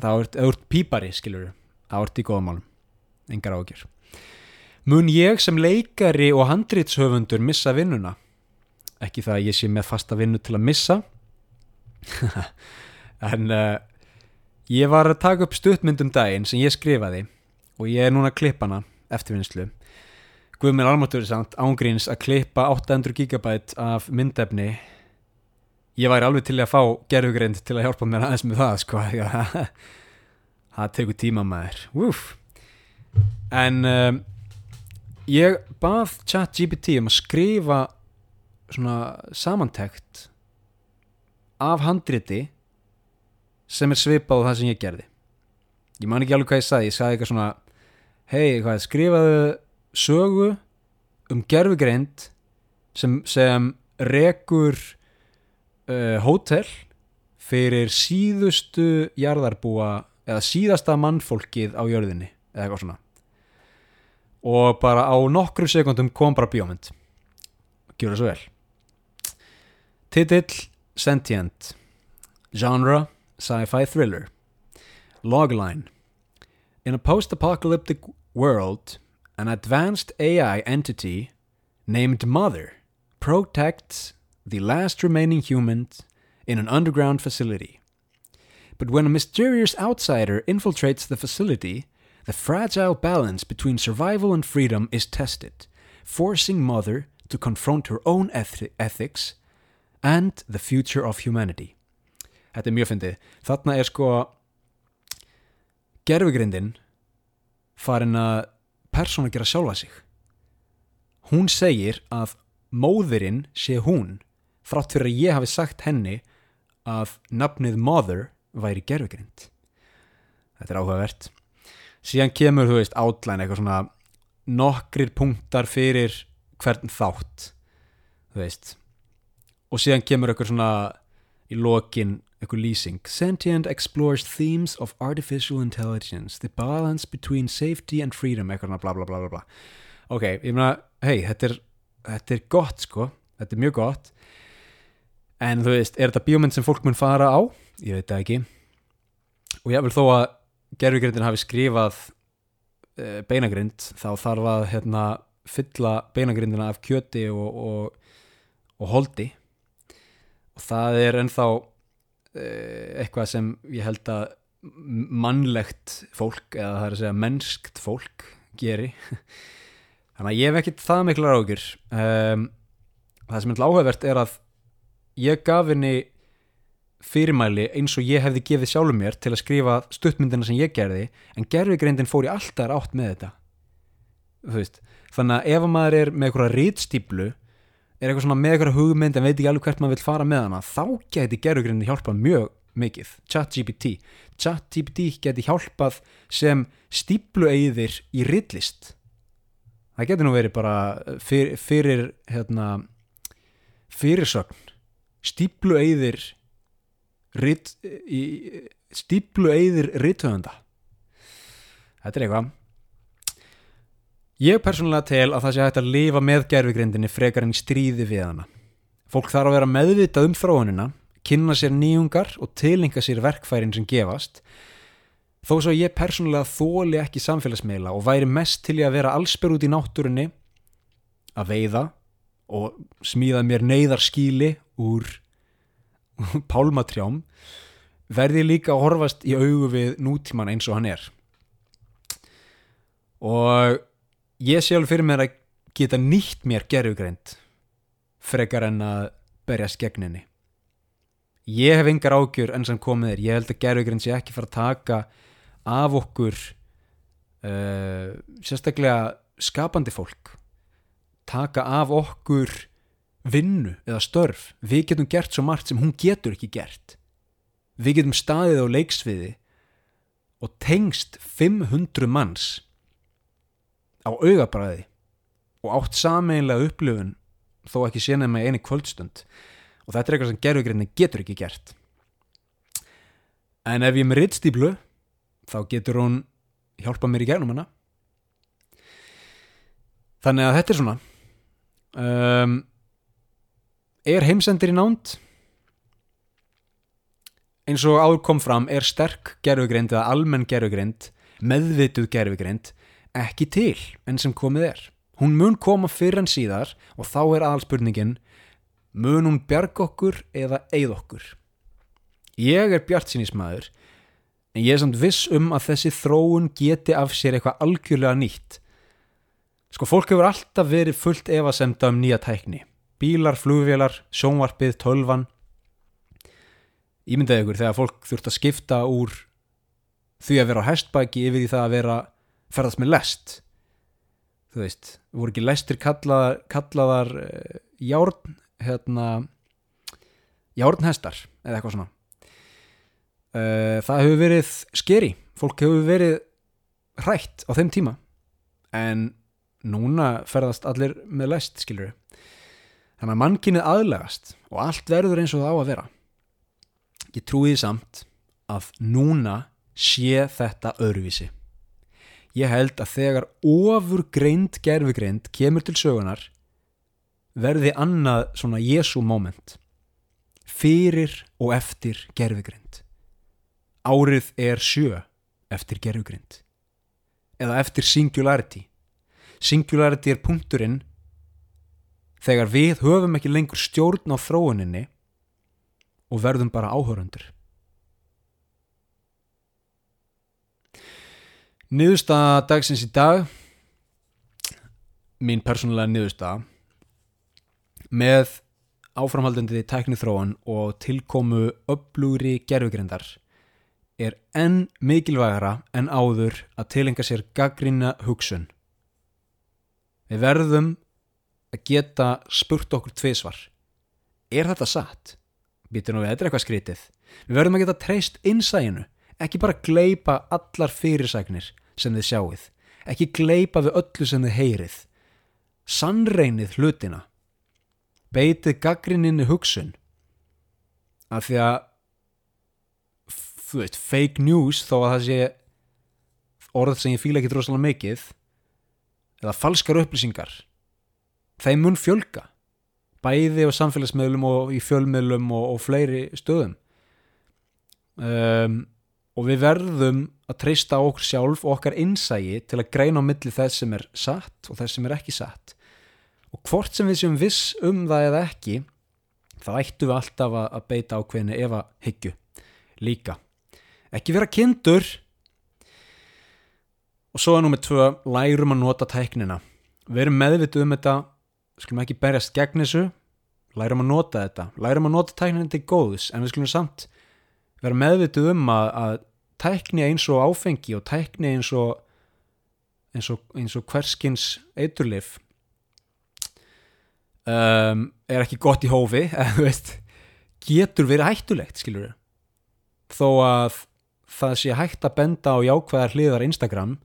þá ert, ef þú ert pípari, skilur þú, þá ert í góðum málum, engar ágjör. Mun ég sem leikari og handrýtshöfundur missa vinnuna? Ekki það að ég sé með fasta vinnu til að missa, en uh, ég var að taka upp stuttmyndum daginn sem ég skrifaði og ég er núna að klippa hana eftirvinnslu Guð mér almatur samt ángríns að klippa 800 gigabæt af myndefni. Ég væri alveg til að fá gerfugreind til að hjálpa mér aðeins með það sko það tekur tíma maður. Úf. en um, ég bað chat GPT um að skrifa svona samantekt af handriti sem er svipað á það sem ég gerði. Ég man ekki alveg hvað ég sagði ég sagði eitthvað svona hei, skrifaðu sögu um gerfugreind sem, sem rekur uh, hótel fyrir síðustu jarðarbúa eða síðasta mannfólkið á jörðinni eða eitthvað svona. Og bara á nokkru sekundum kom bara bíómynd. Gjör það svo vel. Titill Sentient. Genre Sci-Fi Thriller. Logline. In a post-apocalyptic world an advanced AI entity named Mother protects the last remaining humans in an underground facility. But when a mysterious outsider infiltrates the facility, the fragile balance between survival and freedom is tested, forcing Mother to confront her own eth ethics and the future of humanity. Þetta er mjög fyndið. Þarna er sko gerfugrindin farin að persónu gera sjálfa sig. Hún segir að móðurinn sé hún þrátt fyrir að ég hafi sagt henni að nafnið mother væri gerfugrind. Þetta er áhugavert. Síðan kemur, þú veist, átlæn eitthvað svona nokkrir punktar fyrir hvern þátt, þú veist. Og síðan kemur eitthvað svona í lokin eitthvað lýsing. Sentient explores themes of artificial intelligence, the balance between safety and freedom, eitthvað bla bla bla bla. Ok, ég meina, hei, þetta þetta er gott sko, þetta er mjög gott. En þú veist, er þetta bíómynd sem fólk mun fara á? Ég veit það ekki. Og ég vil þó að gerfugrindin hafi skrifað e, beinagrind, þá þarf að hérna, fylla beinagrindina af kjöti og, og, og holdi. Og það er ennþá eitthvað sem ég held að mannlegt fólk, eða það er að segja mennskt fólk, geri. Þannig að ég hef ekkit það miklar ágjur um, það sem er áhugavert er að ég gaf henni fyrirmæli eins og ég hefði gefið sjálfur mér til að skrifa stuttmyndina sem ég gerði en gerfigreindin fór í alltaf átt með þetta. Þannig að ef maður er með eitthvað rítstýplu er eitthvað svona með eitthvað hugmynd en veit ekki alveg hvert maður vil fara með hana þá geti gerfigreindin hjálpað mjög mikið. ChatGPT ChatGPT geti hjálpað sem stíplueyðir í rítlist það getur nú verið bara fyrir, fyrir hérna fyrirsögn. Stíplueyðir stíplueyðir rithöfunda. Þetta er eitthvað ég persónulega tel að það sé hægt að lifa með gerfugrindinni frekar en stríði við hana. Fólk þarf að vera meðvitað um þróunina kynna sér nýjungar og tilinga sér verkfærin sem gefast. Þó svo ég persónulega þóli ekki samfélagsmeila og væri mest til ég að vera allsper út í náttúrunni að veiða og smíða mér neyðarskíli úr pálmatrjám verði líka að horfast í augu við nútíman eins og hann er. Og ég sjálf fyrir mér að geta nýtt mér gerfugreind frekar en að berjast gegninni ég hef engar ágjur enn sem komið er. Ég held að gerfugreind sé ekki fara að taka af okkur uh, sérstaklega skapandi fólk taka af okkur vinnu eða störf. Við getum gert svo margt sem hún getur ekki gert. Við getum staðið á leiksviði og tengst 500 manns á augabræði og átt sameinlega upplifun þó ekki sénað með eini kvöldstund. Og þetta er eitthvað sem gerðugrinni getur ekki gert. En ef ég er með rittstýplu þá getur hún hjálpa mér í gegnum hana. Þannig að þetta er svona. Um, er heimsendir í nánd? Eins og áður kom fram er sterk gerfugrind eða almenn gerfugrind meðvituð gerfugrind ekki til enn sem komið er. Hún mun koma fyrir en síðar og þá er aðalspurningin mun hún bjarg okkur eða eigð okkur? Ég er bjart sínismæður en ég er samt viss um að þessi þróun geti af sér eitthvað algjörlega nýtt. Sko fólk hefur alltaf verið fullt efasemda um nýja tækni. Bílar, flugvélar, sjónvarpið, tölvan. Ímyndaði ykkur þegar fólk þurft að skipta úr því að vera á hestbæki yfir í það að vera ferðast með lest. Þú veist, voru ekki lestir kallaðar, kallaðar uh, járn hérna járnhestar eða eitthvað svona. Uh, það hefur verið skeri, fólk hefur verið hrætt á þeim tíma. En núna ferðast allir með lest, skilur við Þannig að mannkinnið aðlegast og allt verður eins og það á að vera. Ég trúiði samt að núna sé þetta öðruvísi. Ég held að þegar ofur greind gerfugreind kemur til sögunar verði annað svona Jésu moment. Fyrir og eftir gerfugreind. Árið er sjö eftir gerfugreind. Eða eftir singularity. Singularity er punkturinn þegar við höfum ekki lengur stjórn á þróuninni og verðum bara áhörundur. Niðurstaða dagsins í dag, mín persónulega niðurstaða, með áframhaldandi tækni þróun og tilkomu upplúri gerfugrindar er enn mikilvægara en áður að tilenga sér gaggrina hugsun. Við verðum að geta spurt okkur tviðsvar er þetta satt? Býtur nú við, þetta er eitthvað skrítið við verðum að geta treyst innsæginu ekki bara gleipa allar fyrirsæknir sem þið sjáuð ekki gleipa við öllu sem þið heyrið. Sannreinið hlutina. Beitið gaggrinninni hugsun. Af því að þú veit, fake news þó að það sé orð sem ég fíla ekki drosalega mikið eða falskar upplýsingar þeim mun fjölga. Bæði á samfélagsmiðlum og í fjölmiðlum og, og fleiri stöðum. Um, og við verðum að treysta á okkur sjálf og okkar innsægi til að greina á milli þess sem er satt og þess sem er ekki satt. Og hvort sem við séum viss um það eða ekki þá ættum við alltaf að beita ákveðinu ef að hyggju líka. Ekki vera kindur. Og svo er nummið tvö lærum að nota tæknina. Við erum meðvituð um þetta skulum ekki berjast gegn þessu. Lærum að nota þetta, lærum að nota tæknina til góðs en við skulum samt vera meðvituð um að, að tækni eins og áfengi og tækni eins og eins og, eins og hverskins eiturlif um, er ekki gott í hófi veist getur verið hættulegt skilur við þó að það sé hægt að benda á jákvæðar hliðar Instagram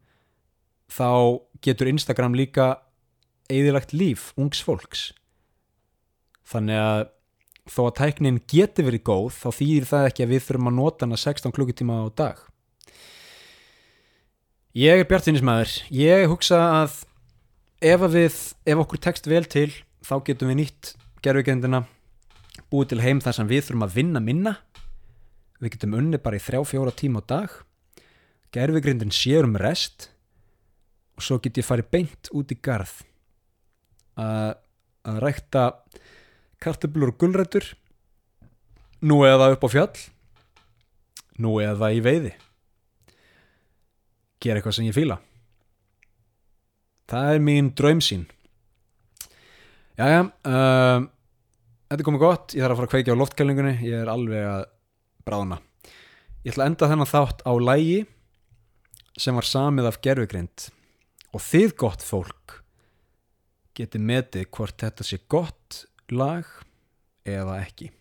þá getur Instagram líka eðilagt líf ungs fólks. Þannig að þó að tæknin geti verið góð þá þýðir það ekki að við þurfum að nota hana 16 klukkutíma á dag. Ég er bjartinismæður ég hugsa að ef við, ef okkur tekst vel til þá getum við nýtt gerfugendina búið til heim þar sem við þurfum að vinna minna. Við getum unni bara í þrjá fjóra tíma á dag. Gerfugrindin sér um rest og svo get ég farið beint út í garð að, að rækta kartöblur og gulrætur nú eða upp á fjall nú eða í veiði. Gera eitthvað sem ég fíla. Það er mín draumsýn jæja uh, þetta er komið gott. Ég þarf að fara að kveikja á loftkælingunni ég er alveg að bráðna. Ég ætla að enda þennan þátt á lægi sem var samið af gerfugrind og þið gott fólk getið metið hvort þetta sé gott lag eða ekki.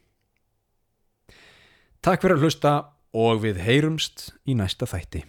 Takk fyrir að hlusta og við heyrumst í næsta þætti